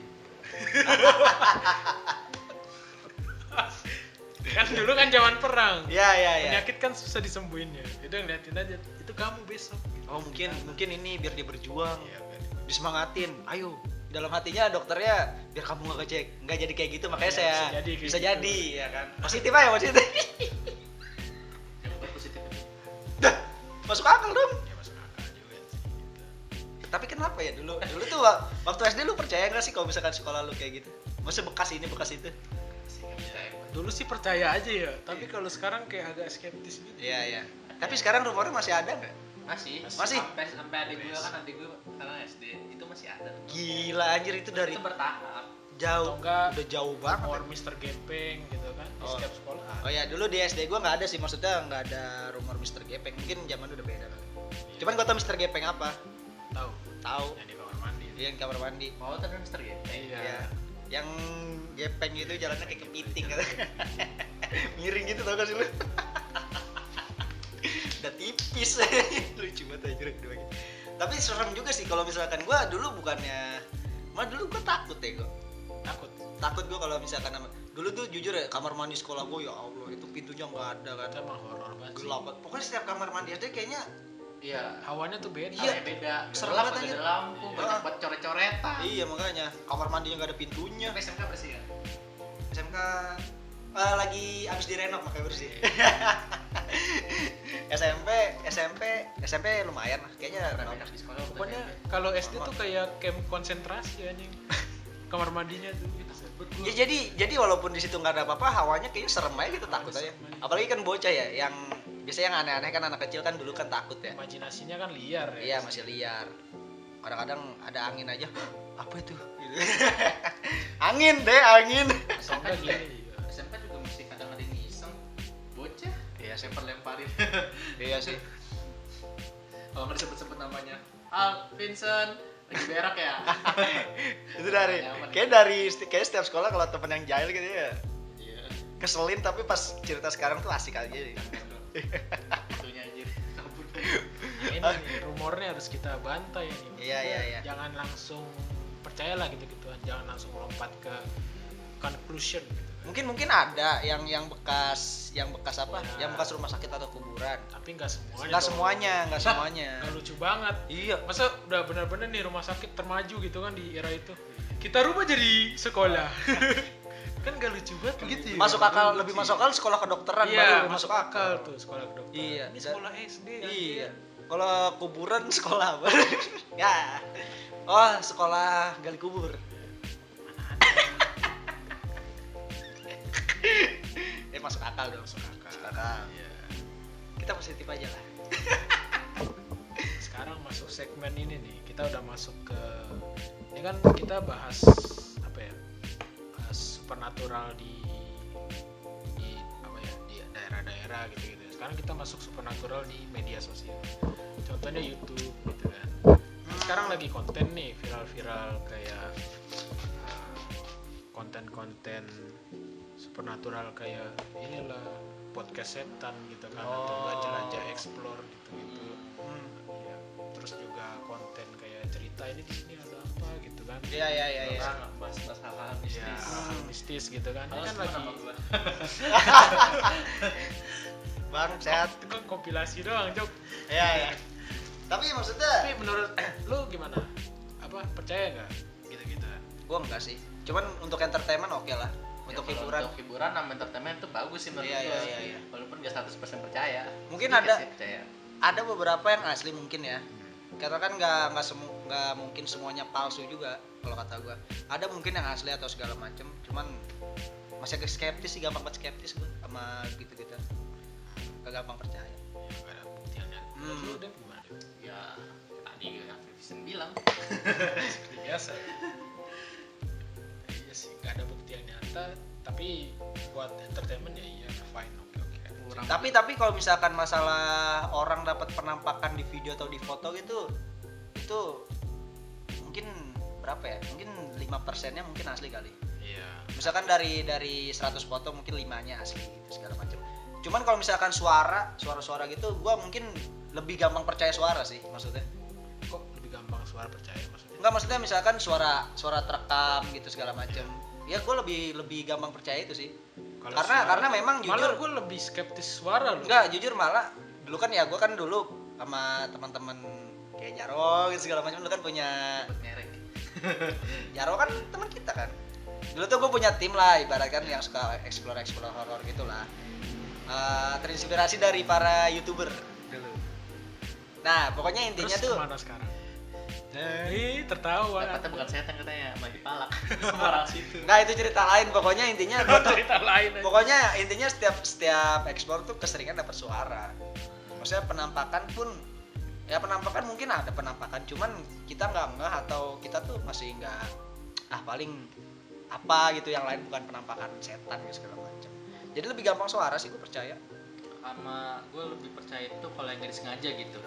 kan dulu kan zaman perang Ya ya ya. penyakit kan susah disembuhinnya itu yang liatin aja itu kamu besok Oh mungkin mungkin ini biar dia berjuang, Iya, disemangatin. Ayo. Dalam hatinya dokternya biar kamu nggak kecek, nggak jadi kayak gitu makanya Iya, saya bisa jadi bisa gitu. jadi ya kan. Positif aja positif. Dah, masuk akal dong. ya masuk akal juga sih gitu. Tapi kenapa ya dulu? Dulu tuh wa- waktu SD lu percaya nggak sih kalau misalkan sekolah lu kayak gitu? Masa bekas ini bekas itu? Dulu sih percaya aja ya tapi kalau sekarang kayak agak skeptis gitu Iya iya. Tapi sekarang rumornya masih ada nggak? Masih. Masih? Sampai sampai adik gue kan adik gue sekarang SD itu masih ada. Gila anjir itu dari Itu bertahap. jauh Atau enggak, udah jauh banget. rumor Mr. Gepeng gitu kan di Oh. setiap sekolah Oh ya dulu di SD gua nggak ada sih maksudnya nggak ada rumor Mr. Gepeng mungkin zaman udah beda kali. Cuman gua tau Mr. Gepeng apa? tahu Tahu. yang di kamar mandi Dia yang di kamar mandi. Mau tuh Mister ya? iya Iya. Yang gepeng itu jalannya kayak kepiting gitu. Miring gitu tau gak sih lu? Udah tipis lucu banget aja dua gitu. Tapi serem juga sih kalau misalkan gua dulu bukannya mah dulu gua takut ya gua. takut Takut gua kalau misalkan dulu tuh jujur ya kamar mandi sekolah gua ya Allah itu pintunya nggak ada kan. emang horor banget sih. Gelap banget. Pokoknya setiap kamar mandi SD kayaknya Iya. hawanya tuh beda Iya. Beda. Serem banget ada aja. lampu, Iya. banyak buat coret-coretan. iya makanya kamar mandinya nggak ada pintunya. Sampai SMK bersih kan? SMK eh, lagi abis direnov makanya bersih. SMP, SMP, SMP lumayan lah, kayaknya. Enak di sekolah. pokoknya kalau SD tuh kayak camp konsentrasi anjing kamar mandinya tuh gitu Ya jadi jadi walaupun di situ nggak ada apa-apa, hawanya kayaknya serem aja gitu takut aja. Apalagi kan bocah ya, yang biasanya yang aneh-aneh kan anak kecil kan dulu kan takut ya. imajinasinya kan liar ya Iya masih liar. Kadang-kadang ada angin aja, apa itu? Angin deh angin. gini Bocah. Iya sih. Lempar-lemparin. Iya sih. Kalau nggak disebut-sebut namanya. Al, Vincent, lagi berak ya? itu dari kayak dari kayak setiap sekolah kalau temen yang jahil gitu ya Iya. keselin tapi pas cerita sekarang tuh asik aja. Itunya anjir. Kabur. Ini nih, rumornya harus kita bantai nih Iya, iya, iya. jangan langsung percayalah gitu gituan jangan langsung lompat ke conclusion gitu. Mungkin mungkin ada yang yang bekas yang bekas apa? Ya. Yang bekas rumah sakit atau kuburan. tapi nggak semuanya Nggak semuanya, nggak semuanya. nggak lucu banget Iya. masa udah bener-bener nih rumah sakit termaju gitu kan di era itu kita rubah jadi sekolah kan gak lucu banget gitu ya Masuk akal Lucu lebih ya. masuk akal sekolah kedokteran iya baru masuk akal tuh sekolah kedokteran Iya, ini sekolah SD Iya. anjir. Kalau kuburan sekolah apa? ya. Oh, sekolah gali kubur. Masuk akal dong masuk akal. Masuk akal. Iya. kita positif aja lah. Sekarang masuk segmen ini nih kita udah masuk ke ini kan kita bahas apa ya bahas supernatural di di apa ya di daerah-daerah gitu gitu sekarang kita masuk supernatural di media sosial. Contohnya YouTube gitu kan. Sekarang lagi konten nih viral-viral kayak uh, konten-konten supernatural kayak inilah podcast setan gitu kan atau enggak Oh. jelajah explore gitu gitu Hmm. Ya, terus juga konten kayak cerita ini di sini ada apa gitu kan. Iya iya iya iya. Orang bahas-bahas hal-hal mistis. ya hal mistis gitu kan. Ini Halo, kan lagi bang sehat. itu kan kompilasi doang Jok iya iya. Tapi maksudnya tapi menurut lu gimana? Apa percaya nggak? Gitu gitu gua enggak sih. Cuman untuk entertainment oke lah. Ya, untuk kalau hiburan Untuk hiburan sama entertainment itu bagus sih menurut Iya, gua. iya, iya, iya. Walaupun gak 100% percaya. Mungkin ada- percaya. ada beberapa yang asli mungkin ya karena kan nggak nggak semu nggak mungkin semuanya palsu juga kalau kata gua ada mungkin yang asli atau segala macem cuman masih agak skeptis sih gampang banget skeptis gua sama gitu gitu gak gampang percaya ya nggak ada buktiannya Hmm. udah gimana? Ya tadi yang bilang. Seperti biasa ya. iya sih nggak ada bukti nyata tapi buat entertainment ya iya fine oke oke Kurang tapi tapi kalau misalkan masalah orang dapat penampakan di video atau di foto gitu itu mungkin berapa ya? Mungkin lima persennya mungkin asli kali. Iya. Misalkan dari dari 100 foto mungkin limanya asli gitu segala macam. Cuman kalau misalkan suara suara-suara gitu gua mungkin lebih gampang percaya suara sih maksudnya. Kok lebih gampang suara percaya maksudnya? Enggak maksudnya misalkan suara suara terekam gitu segala macam ya gue lebih lebih gampang percaya itu sih. Kalau karena suara- karena memang malah jujur gue lebih skeptis suara loh enggak jujur malah dulu kan ya gue kan dulu sama teman-teman kayak Jaro gitu segala macam dulu kan punya merek. Jaro kan teman kita kan. Dulu tuh gue punya tim lah ibaratkan yang suka explore explore horror gitulah Eh, terinspirasi dari para youtuber. Dulu. Nah pokoknya intinya Terus tuh sekarang Ih, tertawa Dapatnya bukan setan katanya, dipalak. Sama orang situ. nggak itu cerita lain pokoknya intinya gua tuh cerita lain aja. pokoknya intinya setiap setiap explore tuh keseringan dapat suara maksudnya penampakan pun ya penampakan mungkin ada penampakan cuman kita nggak nggak atau kita tuh masih nggak ah paling apa gitu yang lain bukan penampakan setan gitu segala macam jadi lebih gampang suara sih gue percaya Sama gue lebih percaya itu kalau yang nggak disengaja gitu.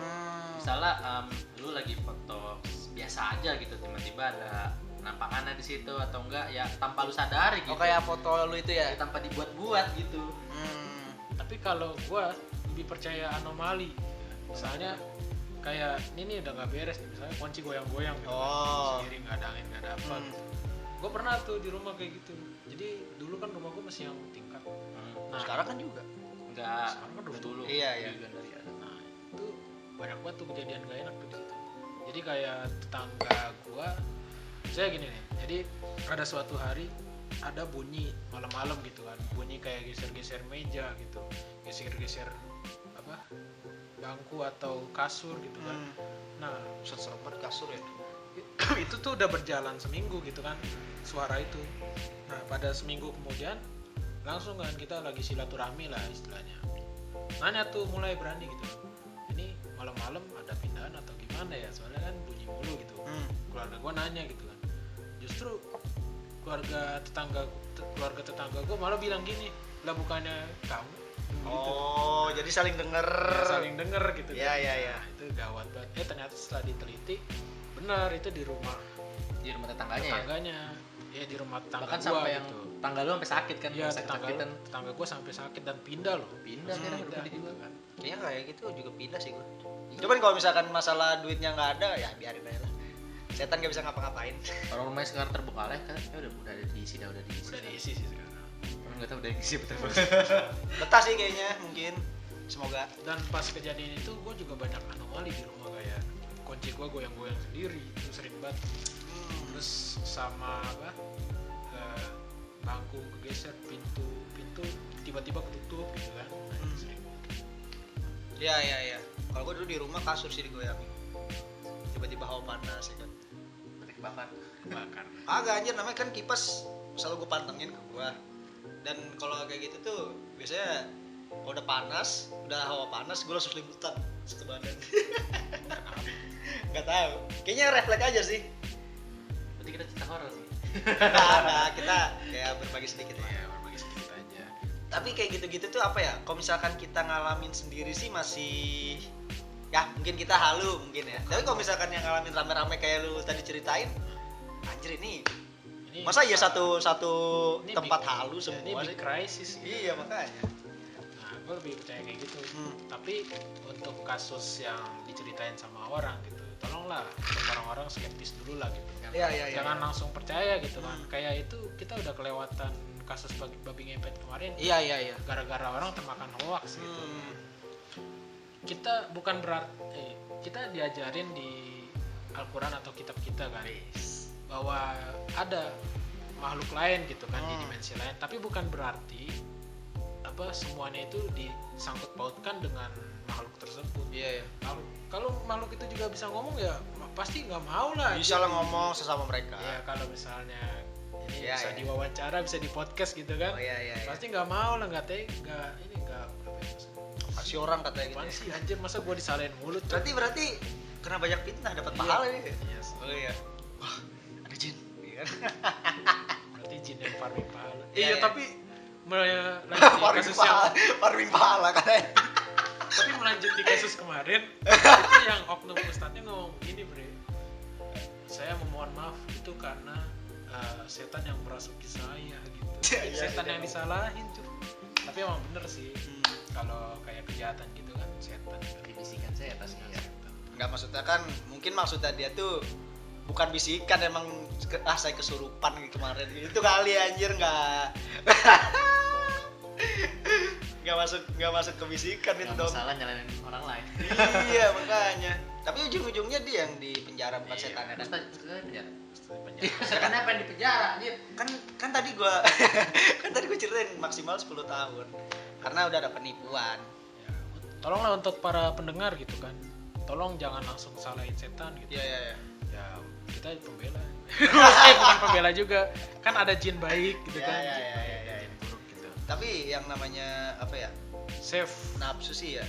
Hmm. Misalnya em, lu lagi foto biasa aja gitu, tiba-tiba ada penampakannya di situ atau enggak ya tanpa lu sadari gitu. oh kayak foto lu itu Ya, ya tanpa dibuat-buat gitu. hmm. tapi kalau gua lebih percaya anomali misalnya kayak ini nih udah nggak beres nih misalnya kunci goyang-goyang gitu kan, Oh. sendiri nggak ada angin nggak ada apa Hmm. gitu. gue pernah tuh di rumah kayak gitu jadi dulu kan rumah gue masih yang tingkat nah sekarang kan juga Enggak. Sekarang kan dulu. Iya, iya. Juga banyak banget tuh kejadian gak enak tuh di situ. Jadi kayak tetangga gua saya gini nih jadi ada suatu hari ada bunyi malam-malam gitu kan bunyi kayak geser-geser meja gitu geser-geser apa bangku atau kasur gitu kan. Hmm. nah banget kasur ya. Itu tuh udah berjalan seminggu gitu kan suara itu. Nah pada seminggu kemudian langsung kan kita lagi silaturahmi lah istilahnya. Nanya tuh mulai berani gitu malam-malam ada pindahan atau gimana ya? Soalnya kan bunyi mulu gitu. Hmm. keluarga gua nanya gitu kan. Justru keluarga tetangga te- keluarga tetangga gua malah bilang gini lah bukannya kamu? Gitu. Oh jadi saling denger. Ya, saling denger gitu. Iya, kan. iya, iya. Nah, itu gawat banget. Eh ternyata setelah diteliti benar itu di rumah Di rumah tetangganya ya. tetangganya. Ya di rumah tetangga Bahkan gua sampai yang gitu. tanggal lu sampai sakit kan, Iya tetangga tetangga gue sampai sakit dan pindah loh. Pindah Hmm, pindah udah gitu kan Kayaknya kayak gitu juga pindah sih gue. Cuman kalau misalkan masalah duitnya nggak ada ya biarin aja lah. Setan nggak bisa ngapa-ngapain. Kalau rumahnya sekarang terbengkalai kan ya udah udah ada diisi, dah udah diisi. udah diisi sih sekarang Orang nggak tahu udah diisi betul Betah sih kayaknya mungkin. Semoga. dan pas kejadian itu gue juga banyak anomali di rumah kayak kunci gue goyang-goyang sendiri itu sering banget terus sama apa eh, bangku kegeser pintu pintu tiba-tiba ketutup gitu kan nah, Hmm. Iya iya iya. Kalau gue dulu di rumah kasur sih digoyangin. Tiba-tiba hawa panas ya kan. Berarti kebakar. bakar Agak anjir namanya kan kipas selalu gue pantengin ke gua. dan kalau kayak gitu tuh biasanya kalau udah panas udah hawa panas gue langsung selimutan satu badan nggak tahu kayaknya refleks aja sih berarti kita cerita horor nih Nggak ada kita kayak berbagi sedikit lah tapi kayak gitu-gitu tuh apa ya kalau misalkan kita ngalamin sendiri sih masih ya mungkin kita halu mungkin ya tapi kalau misalkan yang ngalamin rame-rame kayak lu tadi ceritain anjir ini ini masa ya satu satu ini tempat big- halu ya, ini semua big crisis gitu. iya makanya nah gue lebih percaya kayak gitu Hmm. tapi untuk kasus yang diceritain sama orang gitu tolonglah untuk orang-orang skeptis dulu lah gitu kan Iya, iya, iya, jangan iya. langsung percaya gitu kan Hmm. kayak itu kita udah kelewatan kasus babi, babi ngepet kemarin iya iya iya. gara-gara orang termakan hoax gitu. Hmm. kita bukan berarti eh, kita diajarin di Al-Quran atau kitab kita kan bahwa ada makhluk lain gitu kan di Hmm. dimensi lain. Tapi bukan berarti apa semuanya itu disangkut pautkan dengan makhluk tersebut. Iya iya. Makhluk- kalau makhluk itu juga bisa ngomong ya pasti nggak mau lah bisa lah ngomong sesama mereka. Ya kalau misalnya Iya, bisa iya. diwawancara bisa di podcast gitu kan. Oh iya iya, iya. pasti nggak mau lah nggak teh nggak ini nggak apa ya pasti orang katanya gitu. Ya. sih anjir masa gua disalahin mulut berarti berarti kena banyak fitnah dapat Iya. pahala nih Iya, oh iya. Wah ada jin. Iya. Berarti jin yang farming pahala. Iya, iya iya. tapi melanjuti farming kasus yang pahala farming pahala katanya. Tapi melanjuti kasus kemarin itu yang oknum ustadznya ngomong gini bre. Saya memohon maaf itu karena uh, setan yang merasuki saya gitu. Iya, iya, setan iya. yang disalahin cuy. Tapi emang bener sih Hmm. kalau kayak kejahatan gitu kan setan. Dibisikan saya atas Iya, setan. nggak maksudnya kan mungkin maksudnya dia tuh bukan bisikan emang ah saya kesurupan gitu kemarin. Itu kali anjir nggak. Nggak masuk nggak masuk ke bisikan itu nggak dong. masalah nyalain orang lain. Iya makanya tapi ujung-ujungnya dia yang di penjara bukan Iya. setannya kan penjara. Setan apa yang di penjara anjir? Kan kan tadi gua kan tadi gua ceritain maksimal 10 tahun karena udah ada penipuan. Ya, tolonglah untuk para pendengar gitu kan. Tolong jangan langsung salahin setan gitu. Iya iya iya. Ya kita pembela. Eh bukan pembela juga. Kan ada jin baik gitu Iya, kan. iya, jin iya, baik iya, iya. buruk gitu. Tapi yang namanya apa ya? Safe. Nafsu sih ya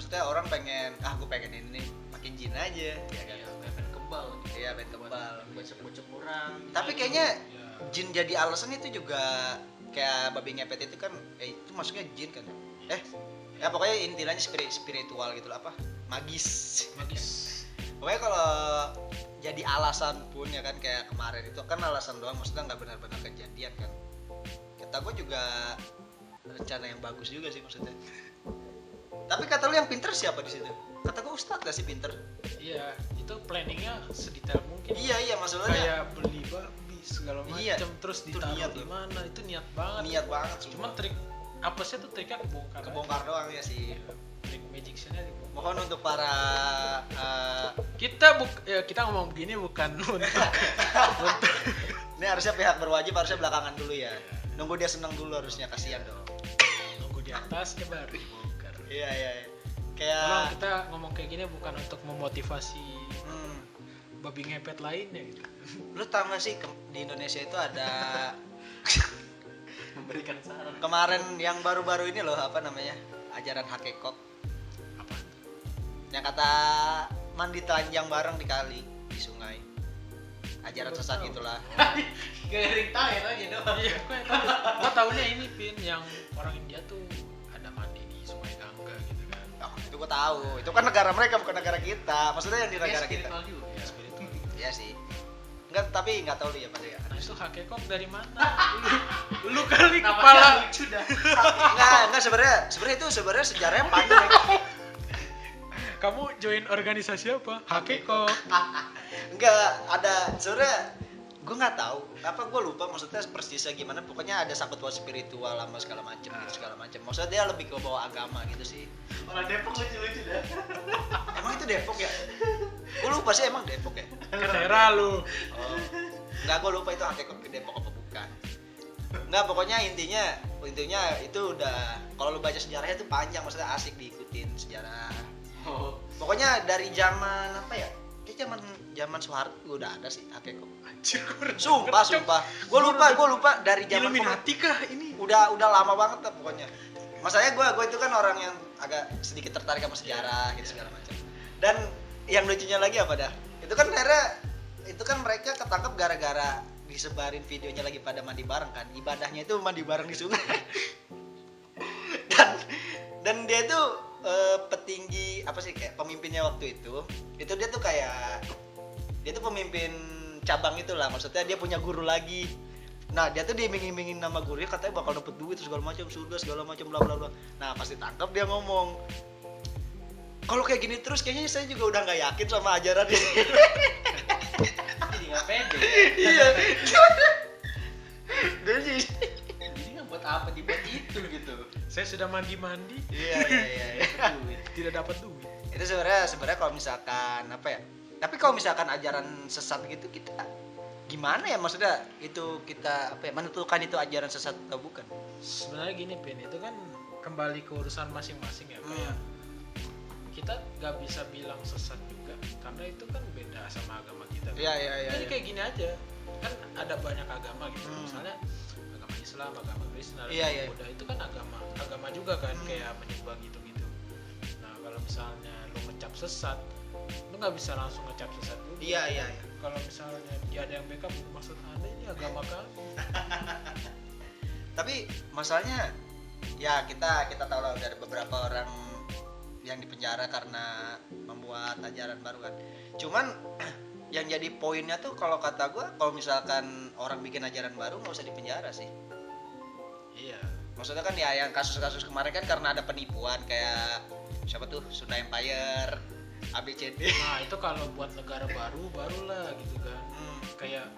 maksudnya orang pengen ah gue pengen ini nih makin jin aja. Ya kan? Ya pengen kebal iya pengen kebal. Bocok-bocok orang. Tapi kayaknya ya jin jadi alasan itu juga kayak babi ngepet itu kan eh itu maksudnya jin kan? Eh ya pokoknya intinya spirit spiritual gitu lah apa? Magis. Magis. Pokoknya kalau jadi alasan pun ya kan kayak kemarin itu kan alasan doang maksudnya nggak benar-benar kejadian kan. Kata gue juga rencana yang bagus juga sih maksudnya tapi kata lu yang pinter siapa di situ? Kata gue ustadz gak sih pinter. Iya itu planningnya sedetail mungkin. Iya iya maksudnya kayak beli babi segala macam Iya, terus ditaruh di mana itu niat banget. Niat banget cuman cuma trik apa sih tuh triknya kebongkar kebongkar doang ya sih. Iya, trik magiciannya dibongkar. Mohon untuk para eh, kita buk ya, kita ngomong begini bukan untuk untuk ini harusnya pihak berwajib harusnya belakangan dulu ya. Nunggu dia senang dulu harusnya kasihan dong. Nunggu di atas ya baru iya iya iya. Kayak kita ngomong kayak gini bukan untuk memotivasi hmm, babi ngepet lainnya gitu. lu tau gak sih di Indonesia itu ada memberikan saran kemarin yang baru-baru ini loh apa namanya ajaran hakekok Apa? yang kata mandi telanjang bareng di kali di sungai ajaran Baru sesat tahu. gitulah garing tangan aja doang Iya, gue tahu. Gue taunya ini pin yang orang India tuh ada mandi di Sungai kan. Oh, itu gua tahu itu kan negara mereka bukan negara kita maksudnya yang di negara kita spiritual juga Ya, spiritual. Iya sih enggak tapi nggak tahu lu ya pada ya Nah itu hakekok dari mana? lu, lu kali Namanya kepala. lucu dah enggak enggak sebenarnya sebenarnya itu sebenarnya sejarahnya panjang Kamu join organisasi apa? Hakekok. enggak ada sebenarnya gue nggak tahu. Apa gue lupa maksudnya persisnya gimana. Pokoknya ada sangkut paut spiritual sama segala macem gitu segala macem. Maksudnya dia lebih ke bawa agama gitu sih. Orang Depok lucu-lucu dah. Emang itu Depok ya? Gue lupa sih emang Depok ya. Daerah lu. oh. Nggak gue lupa itu hakikat ke Depok apa bukan. Nggak pokoknya intinya intinya itu udah kalau lu baca sejarahnya itu panjang. Maksudnya asik diikutin sejarah. Oh. Pokoknya dari zaman apa ya zaman zaman Soeharto juga udah ada sih Akeko Anjir, gue sumpah sumpah. gue lupa gue lupa dari zaman Illuminati kah ini? udah udah lama banget lah pokoknya. Masanya gue gue itu kan orang yang agak sedikit tertarik sama sejarah gitu segala macam. Dan yang lucunya lagi apa dah? Itu kan akhirnya itu kan mereka ketangkep gara-gara disebarin videonya lagi pada mandi bareng kan. Ibadahnya itu mandi bareng di sungai. Dan dan dia itu eh, petinggi apa sih kayak pemimpinnya waktu itu itu dia tuh kayak dia tuh pemimpin cabang itu lah maksudnya dia punya guru lagi. Nah dia tuh diiming-imingin nama gurunya katanya bakal dapet duit segala macam surga segala macam bla bla bla. Nah pasti tangkap dia ngomong kalau kayak gini terus kayaknya saya juga udah nggak yakin sama ajaran ini. Jadi nggak pede. Iya. Jadi buat apa dibuat itu gitu Saya sudah mandi-mandi, iya iya iya iya. Duit. tidak dapat duit. itu sebenarnya sebenarnya kalau misalkan apa ya tapi kalau misalkan ajaran sesat gitu kita gimana ya maksudnya itu kita apa ya menentukan itu ajaran sesat atau bukan Sebenarnya gini, Pin, itu kan kembali ke urusan masing-masing ya, Hmm. kayak kita nggak bisa bilang sesat juga karena itu kan beda sama agama kita. iya iya iya Jadi iya. kayak gini aja, kan ada banyak agama gitu, Hmm. misalnya Islam, agama Kristen, agama Iya, iya. Buddha itu kan agama agama juga kan Hmm. kayak menyembah gitu-gitu. Nah kalau misalnya lu ngecap sesat, lu nggak bisa langsung ngecap sesat juga. iya iya iya. Kalau misalnya dia ada yang backup, maksud anda ini agama kami. tapi masalahnya ya kita kita tahu lah ada beberapa orang yang dipenjara karena membuat ajaran baru kan cuman yang jadi poinnya tuh kalau kata gua kalau misalkan orang bikin ajaran baru nggak usah dipenjara sih Iya. Maksudnya kan ya yang kasus-kasus kemarin kan karena ada penipuan kayak siapa tuh Sunda Empire ABCD Nah itu kalau buat negara baru barulah gitu kan Hmm, kayak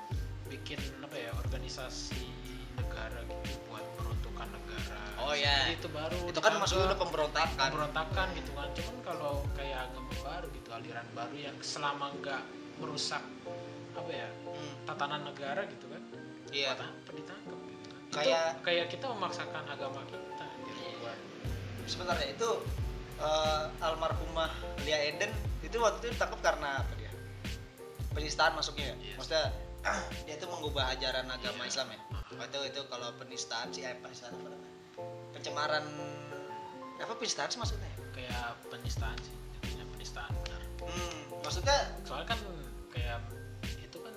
bikin apa ya organisasi negara gitu buat peruntukan negara. Oh, iya. Jadi itu baru. itu kan maksudnya udah pemberontakan pemberontakan gitu kan. Cuman kalau kayak agama baru gitu aliran baru yang selama nggak merusak apa ya Hmm, tatanan negara gitu kan. iya Buat apa ditangkap Kayak- kayak kita memaksakan agama kita gitu Iya. buat sebentar ya itu eh, almarhumah Lia Eden itu waktu itu ditangkap karena apa dia penistaan masuknya ya Yes. maksudnya dia itu mengubah ajaran agama Iya. Islam ya oh, itu itu kalau penistaan sih eh penistaan apa namanya pencemaran apa penistaan sih maksudnya ya? kayak penistaan sih jadinya penistaan benar. hmm, maksudnya soalnya kan kayak itu kan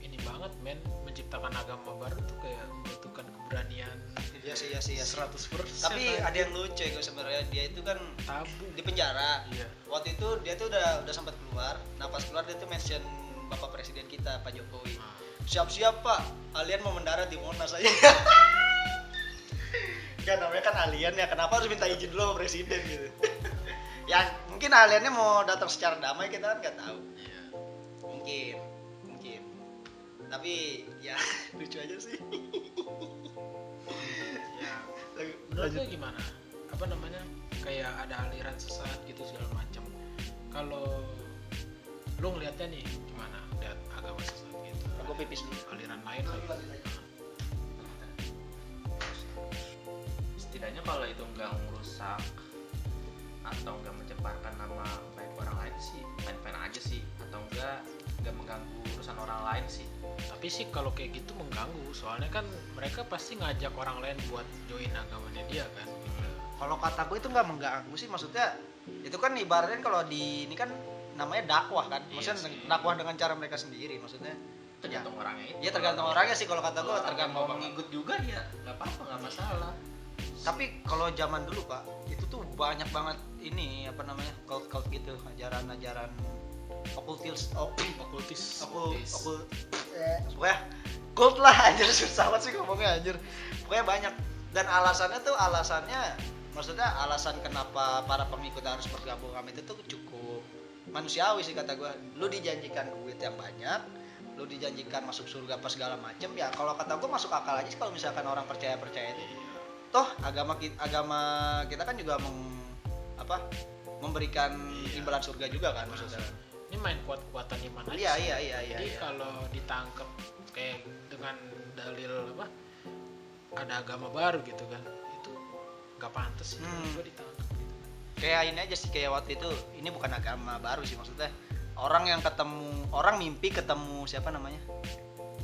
ini banget men menciptakan agama baru tuh kayak membutuhkan keberanian. Ya sih ya sih ya sih. 100% tapi aja. ada yang lucu ya sebenarnya dia itu kan tabu. di penjara. Iya. Waktu itu dia tuh udah udah sempat keluar. Nah pas keluar dia tuh mention bapak presiden kita Pak Jokowi. Nah, siap-siap pak. Alien mau mendarat di Monas aja. Kan namanya kan alien ya. Kenapa harus minta izin dulu sama presiden gitu? Ya mungkin aliennya mau datang secara damai kita kan nggak tahu. Iya. Mungkin mungkin. Tapi ya lucu aja sih menurut lu gimana? Apa namanya? Kayak ada aliran sesat gitu segala macam. Kalau lu ngeliatnya nih gimana? Lihat agama sesat gitu. Aku pipis dulu. aliran lain lagi? Setidaknya kalau itu nggak merusak atau nggak mencemarkan nama baik orang lain sih fine fine aja sih. Atau enggak nggak mengganggu urusan orang lain sih. Tapi sih kalau kayak gitu mengganggu soalnya kan mereka pasti ngajak orang lain buat join agamanya dia kan. Kalau kata gue itu nggak mengganggu sih maksudnya itu kan ibaratnya kalau di ini kan namanya dakwah kan. Iya maksudnya sih. dakwah dengan cara mereka sendiri maksudnya. Tergantung orangnya itu. Ya tergantung orangnya sih kalau kata gue orang tergantung mau ngikut juga ya nggak apa-apa nggak masalah. Tapi kalau zaman dulu pak itu tuh banyak banget ini apa namanya cult cult gitu ajaran ajaran okultis oh, okultis okul Okultis. okul eh, pokoknya cult lah anjir. Susah banget sih ngomongnya anjir. Pokoknya banyak. Dan alasannya tuh alasannya maksudnya alasan kenapa para pengikut harus bergabung sama itu tuh cukup manusiawi sih kata gue lu dijanjikan duit yang banyak lu dijanjikan masuk surga apa segala macem ya kalau kata gue masuk akal aja sih kalau misalkan orang percaya percaya itu. Toh agama kita agama kita kan juga meng, apa memberikan Iya. imbalan surga juga kan maksudnya ini main kuat-kuatan iman aja iya iya iya iya jadi iya. kalau ditangkap kayak dengan dalil apa ada agama baru gitu kan itu nggak pantas sih Hmm. gue ditangkap gitu kayak ini aja sih kayak waktu itu ini bukan agama baru sih maksudnya. Orang yang ketemu orang mimpi ketemu siapa namanya?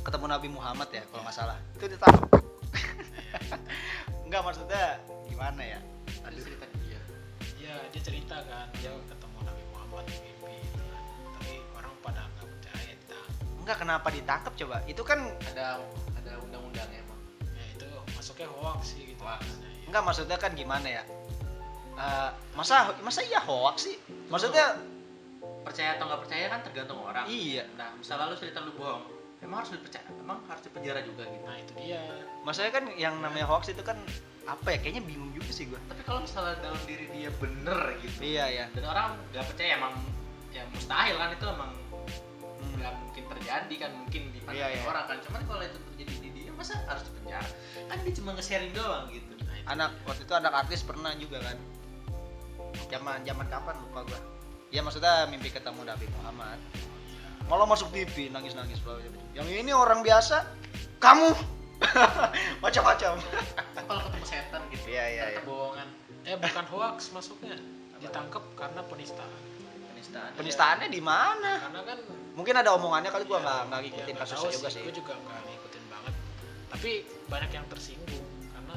Ketemu Nabi Muhammad ya kalau nggak salah. Itu ditangkap nggak maksudnya gimana ya? Ada aduh. cerita dia. ya dia cerita kan dia ketemu Nabi Muhammad pada nggak percaya ditangkap nggak kenapa ditangkap coba itu kan Ada ada undang-undangnya emang. ya itu masuknya hoax sih gitu Hoax. Nah, iya. nggak maksudnya kan gimana ya Eh, masa masa iya hoax sih maksudnya Percaya atau nggak percaya kan tergantung orang. iya Nah, misalnya lu cerita lu bohong, emang harus dipercaya, emang harus dipenjara juga gitu. nah itu dia maksudnya kan yang namanya hoax itu kan apa ya kayaknya bingung juga sih gua Tapi kalau misalnya dalam diri dia bener gitu, iya ya dan orang nggak percaya emang ya mustahil kan itu emang. Nggak mungkin terjadi kan mungkin di Iya, iya. orang kan. Cuman kalau itu terjadi di dia masa harus dipenjara kan dia cuma nge-sharing doang gitu. Nah, itu. Anak waktu itu anak artis pernah juga kan. Zaman zaman kapan? Lupa gua. Ya maksudnya mimpi ketemu Nabi Muhammad. Malah masuk TV nangis nangis yang ini orang biasa kamu. Macam-macam. Kalau ketemu setan gitu. Iya, iya, ternyata iya. bohongan eh bukan hoax masuknya ditangkap karena penistaan penistaan penistaannya di mana? Karena kan mungkin ada omongannya kali gua nggak nggak ya, ngikutin nggak kasusnya tahu juga sih. gue juga nggak ngikutin banget. Tapi banyak yang tersinggung karena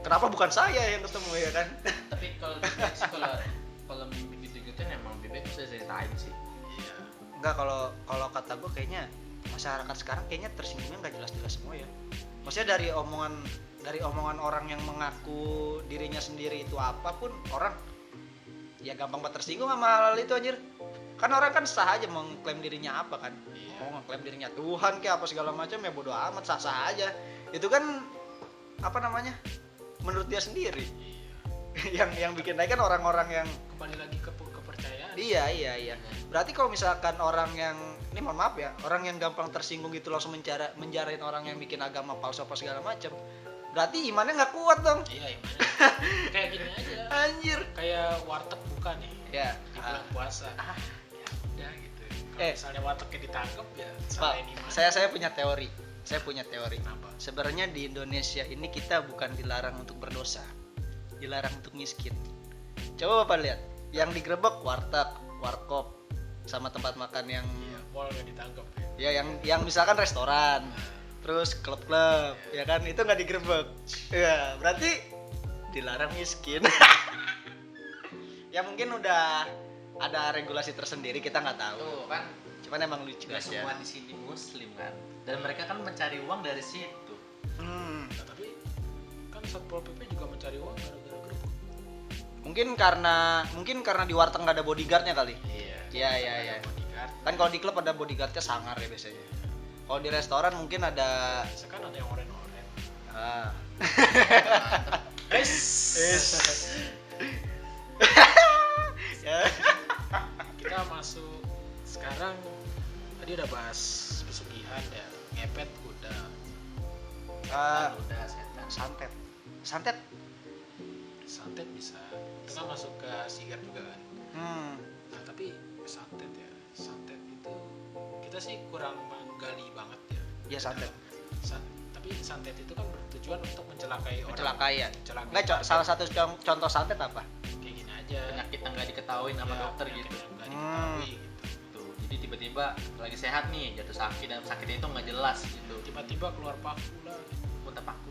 kenapa bukan saya yang ketemu ya kan? Tapi kalau kalau kalau mimpi gitu gituan emang bebek bisa ceritain sih. Iya. Enggak kalau kalau kata gue kayaknya masyarakat sekarang kayaknya tersinggungnya nggak jelas-jelas semua ya. Maksudnya dari omongan dari omongan orang yang mengaku dirinya sendiri itu apa pun orang ya gampang banget tersinggung sama hal, itu anjir. Kan orang kan sah aja mengklaim dirinya apa kan. Iya. Mau mengklaim dirinya Tuhan kayak apa segala macam ya bodoh amat sah-sah aja. Itu kan apa namanya? Menurut dia sendiri. iya yang yang bikin naik kan orang-orang yang kembali lagi ke kepercayaan Iya iya iya. Berarti kalau misalkan orang yang ini mohon maaf ya, orang yang gampang tersinggung gitu langsung mencara menjarain orang yang bikin agama palsu apa segala macam. Berarti imannya nggak kuat dong. iya gimana kayak gini aja Anjir. kayak warteg buka nih Ya. di bulan puasa Ah. ya udah gitu kalau Eh. misalnya wartegnya ditangkap ya Pak, saya saya punya teori. Saya punya teori. kenapa Sebenarnya di Indonesia ini kita bukan dilarang untuk berdosa, dilarang untuk miskin. Coba bapak lihat, yang digerebek warteg, warkop, sama tempat makan yang iya mall nggak ditangkap ya ya yang yang misalkan restoran terus klub-klub ya kan? Itu nggak digerebek. Ya berarti dilarang miskin. Ya mungkin udah ada regulasi tersendiri kita nggak tahu. Tuh kan? Cuman emang lucu nggak aja. semua di sini muslim kan? Dan mereka kan mencari uang dari situ. Hmm, Nah, tapi kan satpol pp juga mencari uang gara-gara gerbek. Mungkin karena mungkin karena di warteg nggak ada bodyguardnya kali? Iya Iya, iya, iya. bodyguard. Kan kalau di klub ada bodyguardnya sangar ya biasanya kalau di restoran mungkin ada kan ada yang oren-oren. Ah, guys ya. Kita masuk sekarang tadi udah bahas pesugihan ya ngepet udah Ah, Kan udah setan. Santet. Santet. Santet bisa. Kan masuk ke sigar juga kan? Hmm. nah tapi santet ya santet kita sih kurang menggali banget ya. Ya santet San- tapi santet itu kan bertujuan untuk mencelakai orang. Mencelakai ya? mencelakai. Enggak, co- salah satu con- contoh santet apa? kayak gini aja. Penyakit yang nggak diketahui sama Ya, dokter gitu. nggak Hmm. diketahui gitu. Tuh jadi tiba-tiba lagi sehat nih jatuh sakit dan sakitnya itu nggak jelas gitu. Tiba-tiba keluar paku lah. Gitu. muntah paku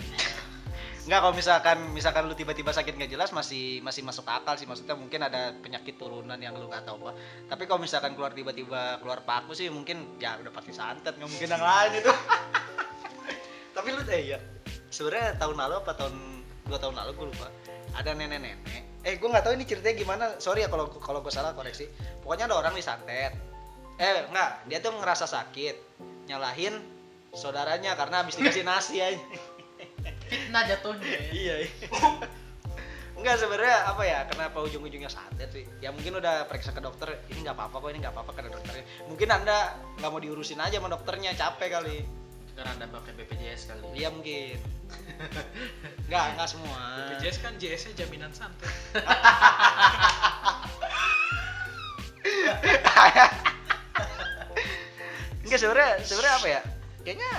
Enggak, kalau misalkan misalkan lu tiba-tiba sakit nggak jelas masih masih masuk akal sih. Maksudnya mungkin ada penyakit turunan yang lu nggak tahu apa. Tapi kalau misalkan keluar tiba-tiba keluar paku sih mungkin ya udah pasti santet, nggak mungkin yang lain itu. Tapi lu eh ya, sebenarnya tahun lalu apa tahun dua tahun lalu gue lupa. Ada nenek-nenek. Eh, gue nggak tahu ini ceritanya gimana. Sorry ya kalau kalau gue salah koreksi. Pokoknya ada orang disantet. Eh, enggak, dia tuh ngerasa sakit. Nyalahin saudaranya karena habis dikasih nasi aja. Fitnah jatuhnya ya. Iya iya. Enggak sebenarnya apa ya kenapa ujung-ujungnya santet sih? Ya mungkin udah periksa ke dokter ini nggak apa-apa kok ini nggak apa-apa kata dokternya. Mungkin anda nggak mau diurusin aja sama dokternya capek kali. Karena anda pakai BPJS kali. Iya mungkin. Nggak nggak semua. BPJS kan JS nya jaminan santet. Enggak sebenarnya sebenarnya apa ya? Kayaknya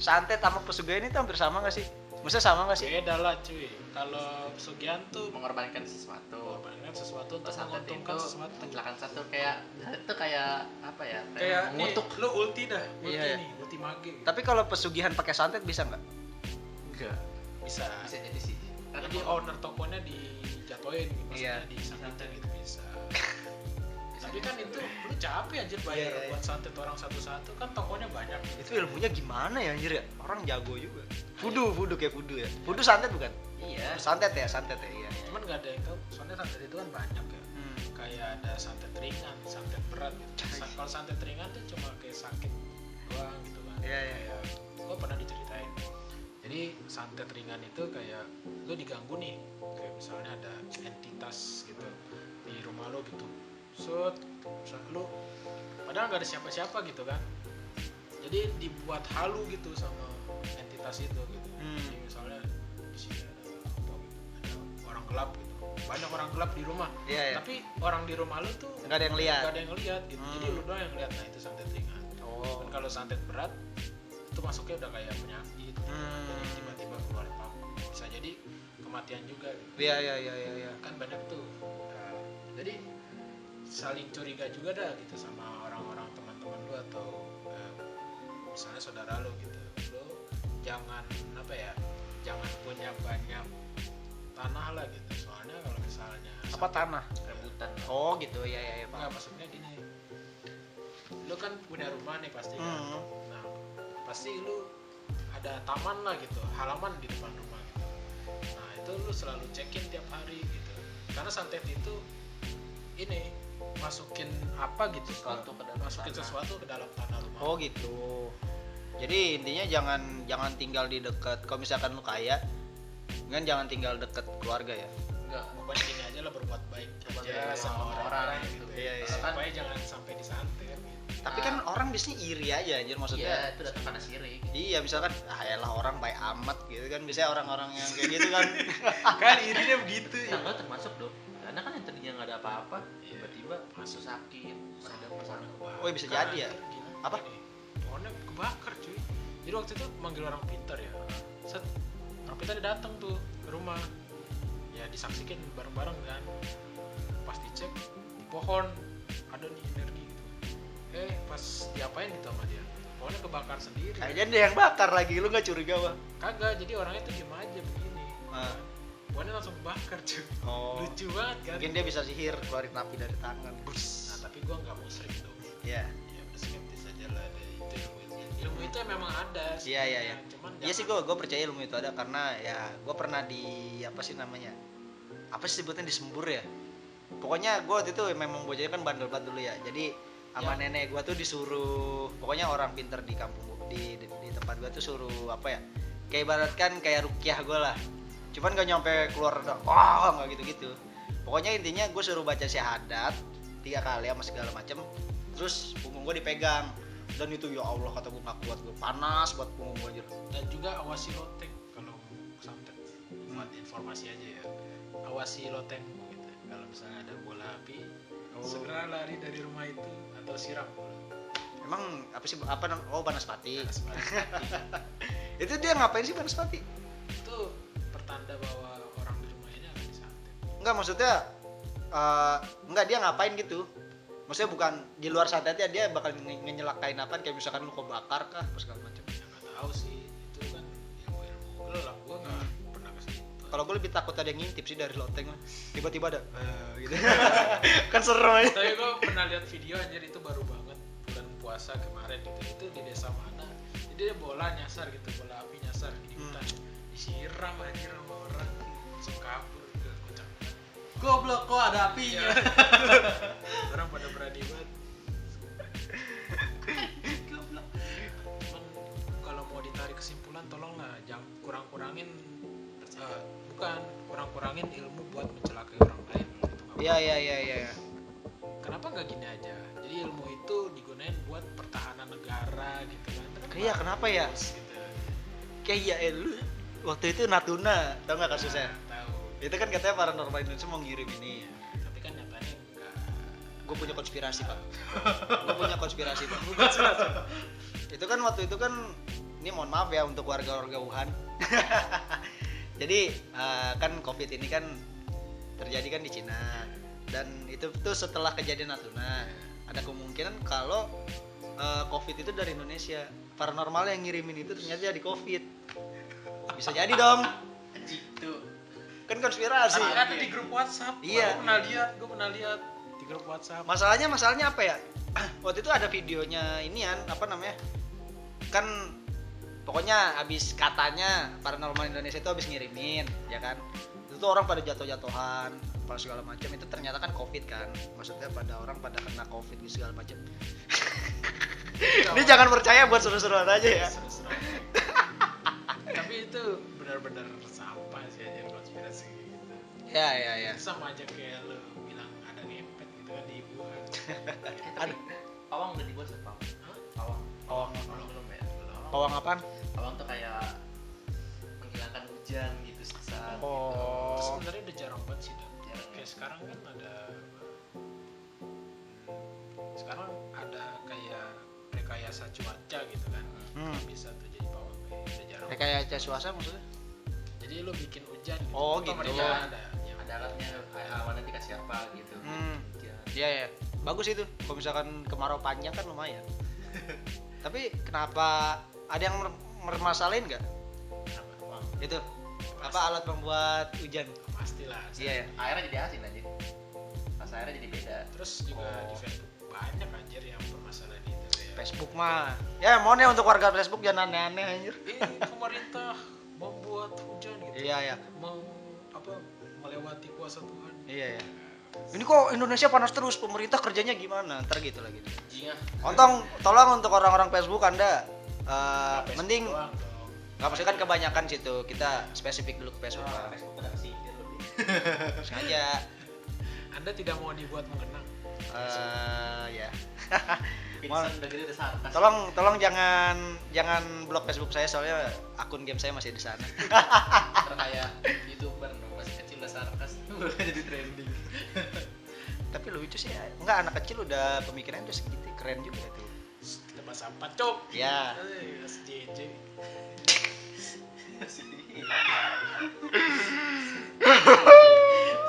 santet sama pesugihan itu hampir sama nggak sih Maksudnya sama nggak sih? beda lah cuy kalau pesugihan tuh mengorbankan sesuatu mengorbankan sesuatu untuk santet menguntungkan itu sesuatu kecelakaan satu kayak itu kayak apa ya kayak nih mengutuk lu ulti dah ulti Iya, iya. nih ulti mage. Tapi kalau pesugihan pakai santet bisa nggak? enggak bisa bisa jadi sih kalau- owner tokonya dijatuhin gitu maksudnya Iya. disantetin gitu bisa tapi kan itu lu capek anjir bayar Iya, iya, iya. buat santet orang satu-satu kan tokonya banyak Itu ilmunya gimana ya anjir ya? Orang jago juga. Fudu, fudu kayak fudu ya. Fudu santet bukan? iya Santet ya, santet ya. Iya. cuman nggak ada yang tahu soalnya santet itu kan banyak ya Hmm. kayak ada santet ringan santet berat gitu kalau santet ringan tuh cuma kayak sakit doang gitu kan Iya, iya, iya. gue pernah diceritain jadi santet ringan itu kayak lu diganggu nih kayak misalnya ada entitas gitu di rumah lu gitu set set lu padahal nggak ada siapa-siapa gitu kan jadi dibuat halu gitu sama entitas itu gitu Hmm. jadi misalnya di sini ada apa gitu ada orang gelap gitu banyak orang gelap di rumah Iya, iya. tapi orang di rumah lu tuh Nggak ada yang lihat. nggak ada yang lihat gitu jadi Hmm. lu doang yang lihat nah itu santet ringan Oh. dan kalau santet berat itu masuknya udah kayak penyakit Hmm. jadi tiba-tiba keluar paku bisa jadi kematian juga gitu. Iya, iya, iya, iya, iya. kan banyak tuh Nah, jadi saling curiga juga dah gitu sama orang-orang teman-teman lu atau eh, misalnya saudara lu gitu lu jangan apa ya jangan punya banyak tanah lah gitu soalnya kalau misalnya Apa tanah? rebutan Oh, gitu. Iya, iya, iya, Pak. Enggak, maksudnya gini lu kan punya rumah nih pasti kan Hmm. nah pasti lu ada taman lah gitu halaman di depan rumah gitu nah itu lu selalu cekin tiap hari gitu karena santet itu ini masukin apa gitu Sesuatu ke dalam masukin tanah. sesuatu ke dalam tanah rumah Oh, gitu. Jadi intinya jangan jangan tinggal di dekat kalau misalkan lu kaya kan jangan tinggal deket keluarga ya. enggak pokoknya gini aja lah berbuat baik Berbuat aja baik sama orang-orang orang gitu gitu. Iya, iya. supaya jangan sampai disantet gitu. Tapi Ah. kan orang biasanya iri aja anjir iya maksudnya. itu datang karena sirik Iya, misalkan ah elah orang baik amat gitu kan. Biasanya orang-orang yang kayak gitu kan. kan irinya begitu ya nah, lo termasuk dong karena kan yang tadinya nggak ada apa-apa Iya. Tiba-tiba masuk sakit ada masalah Oh, bisa jadi ya? Apa? Pohonnya kebakar cuy. Jadi waktu itu manggil orang pintar ya. Set, orang pintar dia datang tuh ke rumah. Ya disaksikan bareng-bareng kan. Pas dicek di pohon ada nih energi gitu. Eh pas diapain gitu sama dia? Pohonnya kebakar sendiri. Kayaknya dia yang bakar lagi, lu nggak curiga, Bang? Kagak, jadi orangnya tuh diem aja begini. Ah. Pohonnya langsung kebakar cuy. Oh. Lucu banget kan. Mungkin dia bisa sihir keluarin api dari tangan. Nah, tapi gua nggak mau sering dong. Iya. ya udah skeptis aja lah dari itu ilmu itu ilmu itu memang ada Iya, iya, iya. cuman Iya sih gue gue percaya ilmu itu ada karena ya gue pernah di apa sih namanya apa sih sebutnya disembur ya pokoknya gue waktu itu memang bocahnya kan bandel banget dulu ya jadi sama Ya. nenek gue tuh disuruh pokoknya orang pinter di kampung gua- di, di, di tempat gue tuh suruh apa ya kayak ibarat kan kayak rukyah gue lah cuman gak nyampe keluar wah nggak gitu gitu pokoknya intinya gue suruh baca syahadat tiga kali sama segala macem terus punggung gue dipegang dan itu ya Allah kata gue gak kuat gue panas buat punggung gue anjir dan juga awasi loteng kalau santet buat informasi aja ya awasi loteng gitu kalau misalnya ada bola api Oh. segera lari dari rumah itu atau siram bola Emang apa sih apa oh Banaspati. Panas banget. Itu dia ngapain sih Banaspati? Pertanda bahwa orang di rumah ini akan disantet Enggak maksudnya eh enggak dia ngapain gitu. Maksudnya bukan di luar santetnya dia bakal nge- ngenyelakain apa kayak misalkan lu kebakar kah apa segala macam. ya nggak tahu sih itu kan ilmu ilmu gelap gua nggak pernah ke situ Kalau gue lebih takut ada yang ngintip sih dari loteng lah. Tiba-tiba ada eh, gitu. kan serem aja. tapi gue pernah lihat video anjir itu baru banget bulan puasa kemarin gitu itu di desa mana jadi dia bola nyasar gitu bola api nyasar di Hmm. Disiram anjir sama orang langsung kabur gitu kocak goblok kok ada apinya? Iya. orang pada berani banget. Goblok. Kalau mau ditarik kesimpulan tolonglah jangan kurang-kurangin eh, bukan kurang-kurangin ilmu buat mencelakai orang lain. Itu nggak Iya iya iya iya. kenapa nggak gini aja? Jadi ilmu itu digunain buat pertahanan negara gitu kan. Kenapa Iya, kenapa ya? gitu. Kayak iya eh, lu waktu itu Natuna, tau nggak kasusnya? Nah, tahu Itu kan katanya paranormal Indonesia mau ngirim ini. Iya, tapi kan nyatanya enggak Gue punya konspirasi pak. Gue punya konspirasi pak. itu kan waktu itu kan ini mohon maaf ya untuk warga-warga Wuhan Jadi eh, kan COVID ini kan terjadi kan di Cina dan itu tuh setelah kejadian Natuna ada kemungkinan kalau eh, COVID itu dari Indonesia paranormal yang ngirimin itu ternyata jadi COVID bisa jadi dong Itu. kan konspirasi Ada, ada di grup WhatsApp. Iya. Gue pernah lihat, gue pernah lihat di grup WhatsApp. masalahnya masalahnya apa ya waktu itu ada videonya inian apa namanya kan pokoknya habis katanya paranormal Indonesia itu habis ngirimin ya kan itu tuh orang pada jatuh-jatuhan apa segala macam itu ternyata kan covid kan maksudnya pada orang pada kena covid gitu segala macam ini jangan percaya buat seru-seruan aja ya. Tapi itu benar-benar sampah sih aja konspirasi gitu. ya ya ya Itu sama aja kayak lu bilang ada ngepet gitu kan di Wuhan. Tapi pawang udah dibuat belum pawang? Pawang. Pawang. Pawang belum ya? Belum. pawang apaan Pawang tuh kayak menghilangkan hujan gitu sesaat. Itu oh sebenarnya udah jarang banget sih dan Jarang. kayak sekarang kan ada hmm, sekarang ada kayak rekayasa cuaca gitu kan Hmm. bisa tuh Ya, kayak cas suasa maksudnya jadi lu bikin hujan gitu. Oh, gitu. ada yang Ada alatnya, kayak awannya dikasih apa gitu. Hmm. Hujan. Iya ya, bagus itu. Kalau misalkan kemarau panjang kan lumayan. Tapi kenapa ada yang mer- mermasalahin nggak itu? Apa alat pembuat hujan? pastilah Iya ya. Airnya jadi asin aja. Pas airnya jadi beda. terus juga Oh. di Facebook banyak anjir yang permasalahan itu Facebook mah. Ya mohon ya untuk warga Facebook jangan aneh-aneh anjir. ini pemerintah membuat hujan gitu Iya ya. mau apa melewati kuasa Tuhan Iya ya. Ini kok Indonesia panas terus, pemerintah kerjanya gimana? Ntar gitu lagi. Jinga. Ontong, tolong untuk orang-orang Facebook Anda eh, Nah, Facebook mending nggak maksudnya kan kebanyakan situ kita spesifik dulu ke Facebook Nah. Facebook sengaja anda tidak mau dibuat mengenang eh ya Sarkas. tolong tolong jangan jangan blok Facebook saya soalnya akun game saya masih di sana Ntar kayak youtuber dong, masih kecil udah sarkas. Jadi trending. tapi lucu sih ya. enggak anak kecil udah pemikirannya udah segitu keren juga itu kita bahas apa cok ya SJJ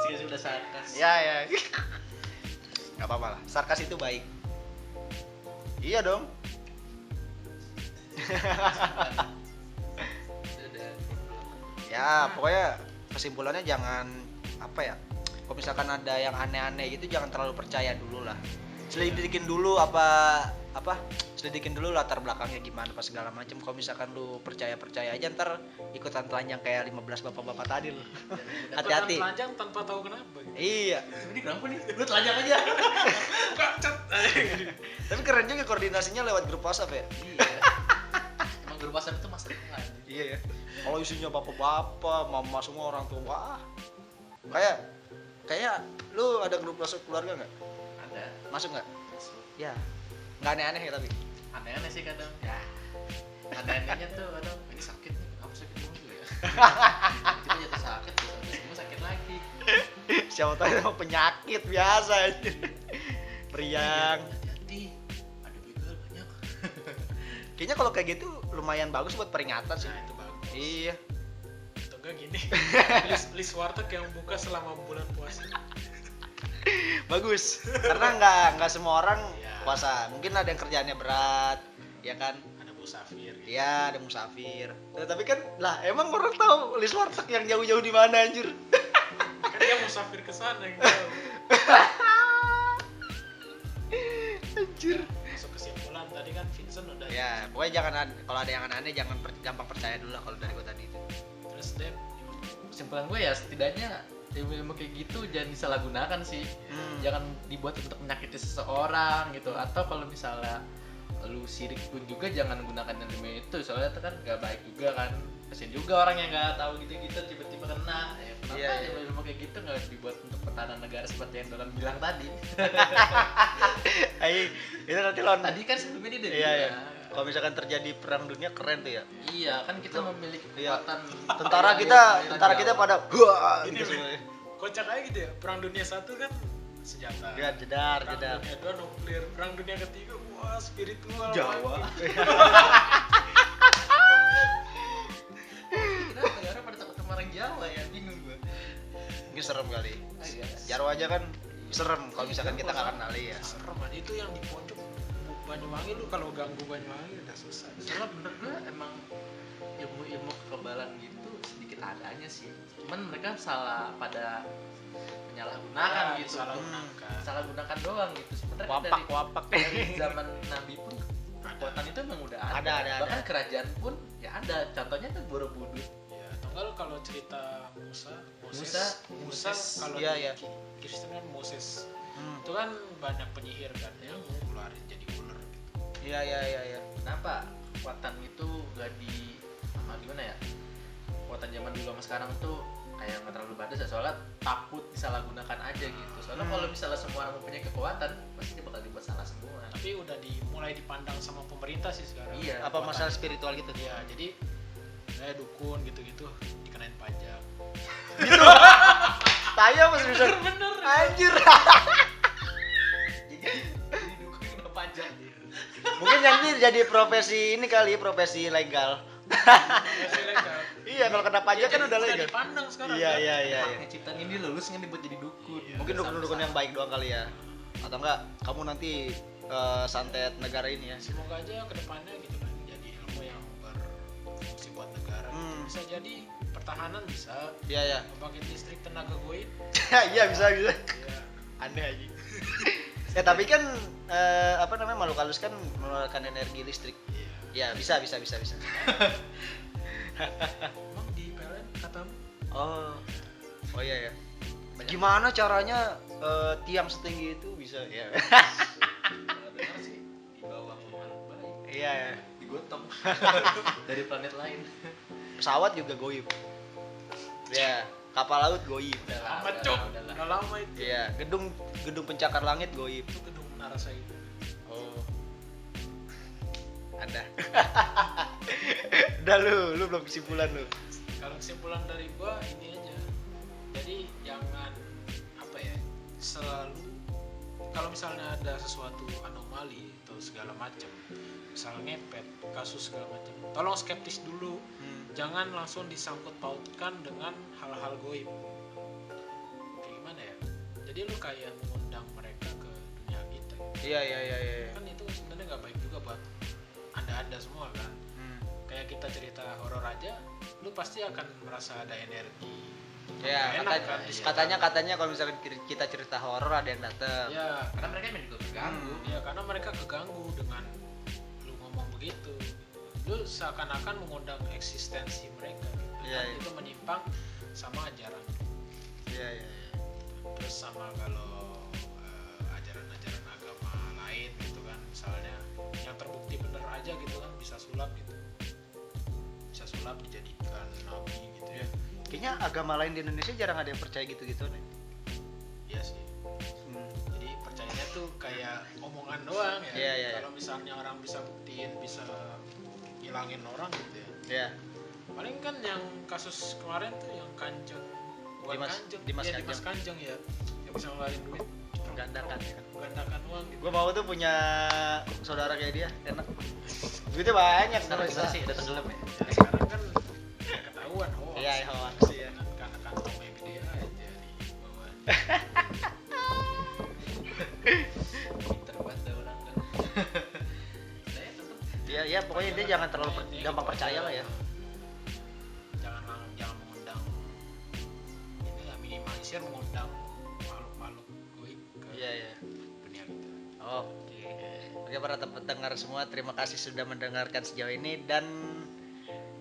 Sih udah sarkas. ya ya nggak apa-apa lah sarkas itu baik iya dong. Ya pokoknya kesimpulannya jangan apa ya kalau misalkan ada yang aneh-aneh gitu jangan terlalu percaya dulu lah. Selidikin dulu apa apa selidikin dulu latar belakangnya gimana pas segala macam kalau misalkan lu percaya percaya aja ntar ikutan telanjang kayak 15 bapak-bapak tadi lu hati-hati Ikutan telanjang tanpa tahu kenapa gitu. iya Ini kenapa nih? Lu telanjang aja. Tapi keren juga koordinasinya lewat grup WhatsApp ya iya. Emang grup WhatsApp itu masa depan. iya ya kalau isinya bapak-bapak mama semua orang tua wah kayak kayak lu ada grup WhatsApp keluarga nggak Ada. masuk nggak ya nggak aneh-aneh ya tapi Aneh-aneh sih kadang. Ya. Aneh-anehnya tuh kadang ini sakit nih, aku sakit mulu ya. Kita jatuh sakit, terus sembuh sakit lagi. siapa tahu emang penyakit biasa aja meriang Hati-hati. Ada begal banyak. kayaknya kalau kayak gitu lumayan bagus buat peringatan sih nah itu bagus iya atau enggak gini list, list warteg yang buka selama bulan puasa bagus karena nggak nggak semua orang Iya. puasa mungkin ada yang kerjaannya berat ya kan ada Bu Safir gitu. Iya, ada musafir. Nah, tapi kan lah emang orang tahu list warteg yang jauh-jauh di mana anjir. kan dia musafir ke sana yang tahu anjir. masuk kesimpulan tadi kan Vincent udah Ya, pokoknya jangan an- kalau ada yang aneh-aneh jangan per- gampang percaya dulu lah kalau dari gua tadi itu. terus Dep Kesimpulan gue ya setidaknya ilmu-ilmu kayak gitu jangan disalahgunakan sih. Hmm. Jangan dibuat untuk menyakiti seseorang gitu. Atau kalau misalnya lu sirik pun juga jangan gunakan ilmu itu soalnya itu kan gak baik juga kan kasian juga orang yang nggak tahu gitu-gitu tiba-tiba kena ya, kenapa Iya, iya. ilmu-ilmu kayak gitu nggak dibuat untuk pertahanan negara seperti yang Dolan bilang tadi Ai, itu nanti lawan tadi kan sebelumnya dia udah Iya, iya. bilang kalau misalkan terjadi perang dunia keren tuh ya. Iya kan kita memiliki iya. kekuatan iya. tentara kita tentara kita pada gua gitu semua kocak aja gitu ya. Perang dunia satu kan senjata. Ya, jedar perang jedar. Dunia dua nuklir. Perang dunia ketiga wah spiritual jawa. Kita pada orang jawa ya bingung gua. Serem kali. Ah, iya. Jarwo aja kan serem kalau misalkan kita nggak kenali ya serem itu yang di pojok Banyuwangi lu kalau ganggu Banyuwangi udah susah soalnya bener gue emang ilmu-ilmu kekebalan gitu sedikit adanya sih cuman mereka salah pada menyalahgunakan Ya, gitu salah gunakan salah gunakan doang gitu sebenarnya wapak dari, wapak dari zaman Nabi pun kekuatan itu emang udah ada, Ada, ada, bahkan ada. kerajaan pun ya ada contohnya tuh Borobudur ya atau enggak lu kalau cerita Musa Moses, Musa, Musa Moses. kalau Iya, di iya. Ki- Kristen kan Moses Hmm. itu kan banyak penyihir kan yang ngeluarin jadi. Iya iya iya iya. Kenapa kekuatan itu gak di apa gimana ya? Kekuatan zaman dulu sama sekarang tuh kayak nggak terlalu batas ya soalnya takut disalahgunakan aja gitu. Soalnya Hmm. kalau misalnya semua orang mempunyai kekuatan pasti dia bakal dibuat salah semua. Tapi udah dimulai dipandang sama pemerintah sih sekarang. Iya. apa masalah spiritual gitu? Ya jadi saya dukun gitu-gitu dikenain pajak. Tayo mas bisa bener anjir. Jadi jadi dukun udah pajak mungkin nanti jadi profesi ini kali profesi legal. Iya kalau kena pajak kan Jadi udah legal. dipandang sekarang. Iya iya iya iya. Ciptaan ini lulus kan dibuat jadi dukun. Iya. mungkin dukun-dukun yang baik doang kali ya. Atau enggak kamu nanti eh, santet negara ini ya. Semoga aja ke depannya gitu kan jadi ilmu yang berfungsi buat negara. Hmm. bisa jadi pertahanan bisa. Iya iya. Pembangkit listrik tenaga goib iya bisa bisa. Ya aneh aja ya tapi kan eh, apa namanya makhluk halus kan mengeluarkan energi listrik. Iya. Ya bisa bisa bisa bisa. Emang di PLN katamu oh. Oh iya ya. Gimana caranya eh, tiang setinggi itu bisa ya? Dengar sih. Di bawah makhluk baik iya ya. digotong. Dari planet lain. Pesawat juga goib. Ya kapal laut goib udah cok udah lama itu Iya, gedung gedung pencakar langit goib. itu gedung menara saya itu Oh. Ada. Udah lu, lu belum kesimpulan lu. kalau kesimpulan dari gua ini aja jadi jangan apa ya selalu kalau misalnya ada sesuatu anomali atau segala macam misalnya ngepet kasus segala macam. Tolong skeptis dulu. Jangan langsung disangkut pautkan dengan hal-hal goib. Kayak gimana ya? Jadi lu kayak mengundang mereka ke dunia kita. Iya, iya, iya, iya. kan itu sebenarnya nggak baik juga buat anda anda semua kan? Hmm. kayak kita cerita horor aja lu pasti akan merasa ada energi. Ya, Nggak enak kata- kan? Situ. katanya katanya kalau misalkan kita cerita horor ada yang datang. ya karena mereka emang juga terganggu ya karena mereka keganggu dengan begitu lu seakan-akan mengundang eksistensi mereka gitu. Iya, Dan iya. itu menyimpang sama ajaran Iya, iya, iya. terus sama kalau eh, ajaran-ajaran agama lain gitu kan misalnya yang terbukti bener aja gitu kan bisa sulap gitu bisa sulap dijadikan nabi gitu ya Kayaknya agama lain di Indonesia jarang ada yang percaya gitu-gitu nih. iya sih percayanya tuh kayak omongan doang ya. Iya, iya, kalau misalnya orang bisa buktiin bisa ngilangin orang gitu ya. Ya. paling kan yang kasus kemarin tuh yang kanjeng bukan Dimas- kanjeng. Dimas iya, Dimas kanjeng ya. Yang bisa ngeluarin duit. Menggandakan ya kan. menggandakan uang gitu. Gue mau tuh punya saudara kayak dia, enak. Duitnya banyak, sekarang usah. sih? Udah tenggelam ya? Ya, sekarang kan ya ketahuan hoax Iya, hoax, iya. kan karena kantongnya gede aja di bawah Iya, iya, pokoknya dia jangan terlalu per- gampang percaya lah ya. jangan jangan mengundang ini lah minimalisir mengundang makhluk-makhluk goib ke Iya, iya. dunia kita Oke. Oke para pendengar semua, terima kasih sudah mendengarkan sejauh ini dan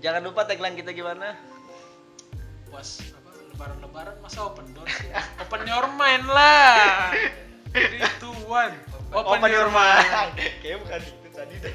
jangan lupa tagline kita gimana? puas apa lebaran-lebaran masa open door sih open your mind lah three two one open, your mind Kayaknya bukan itu tadi dah.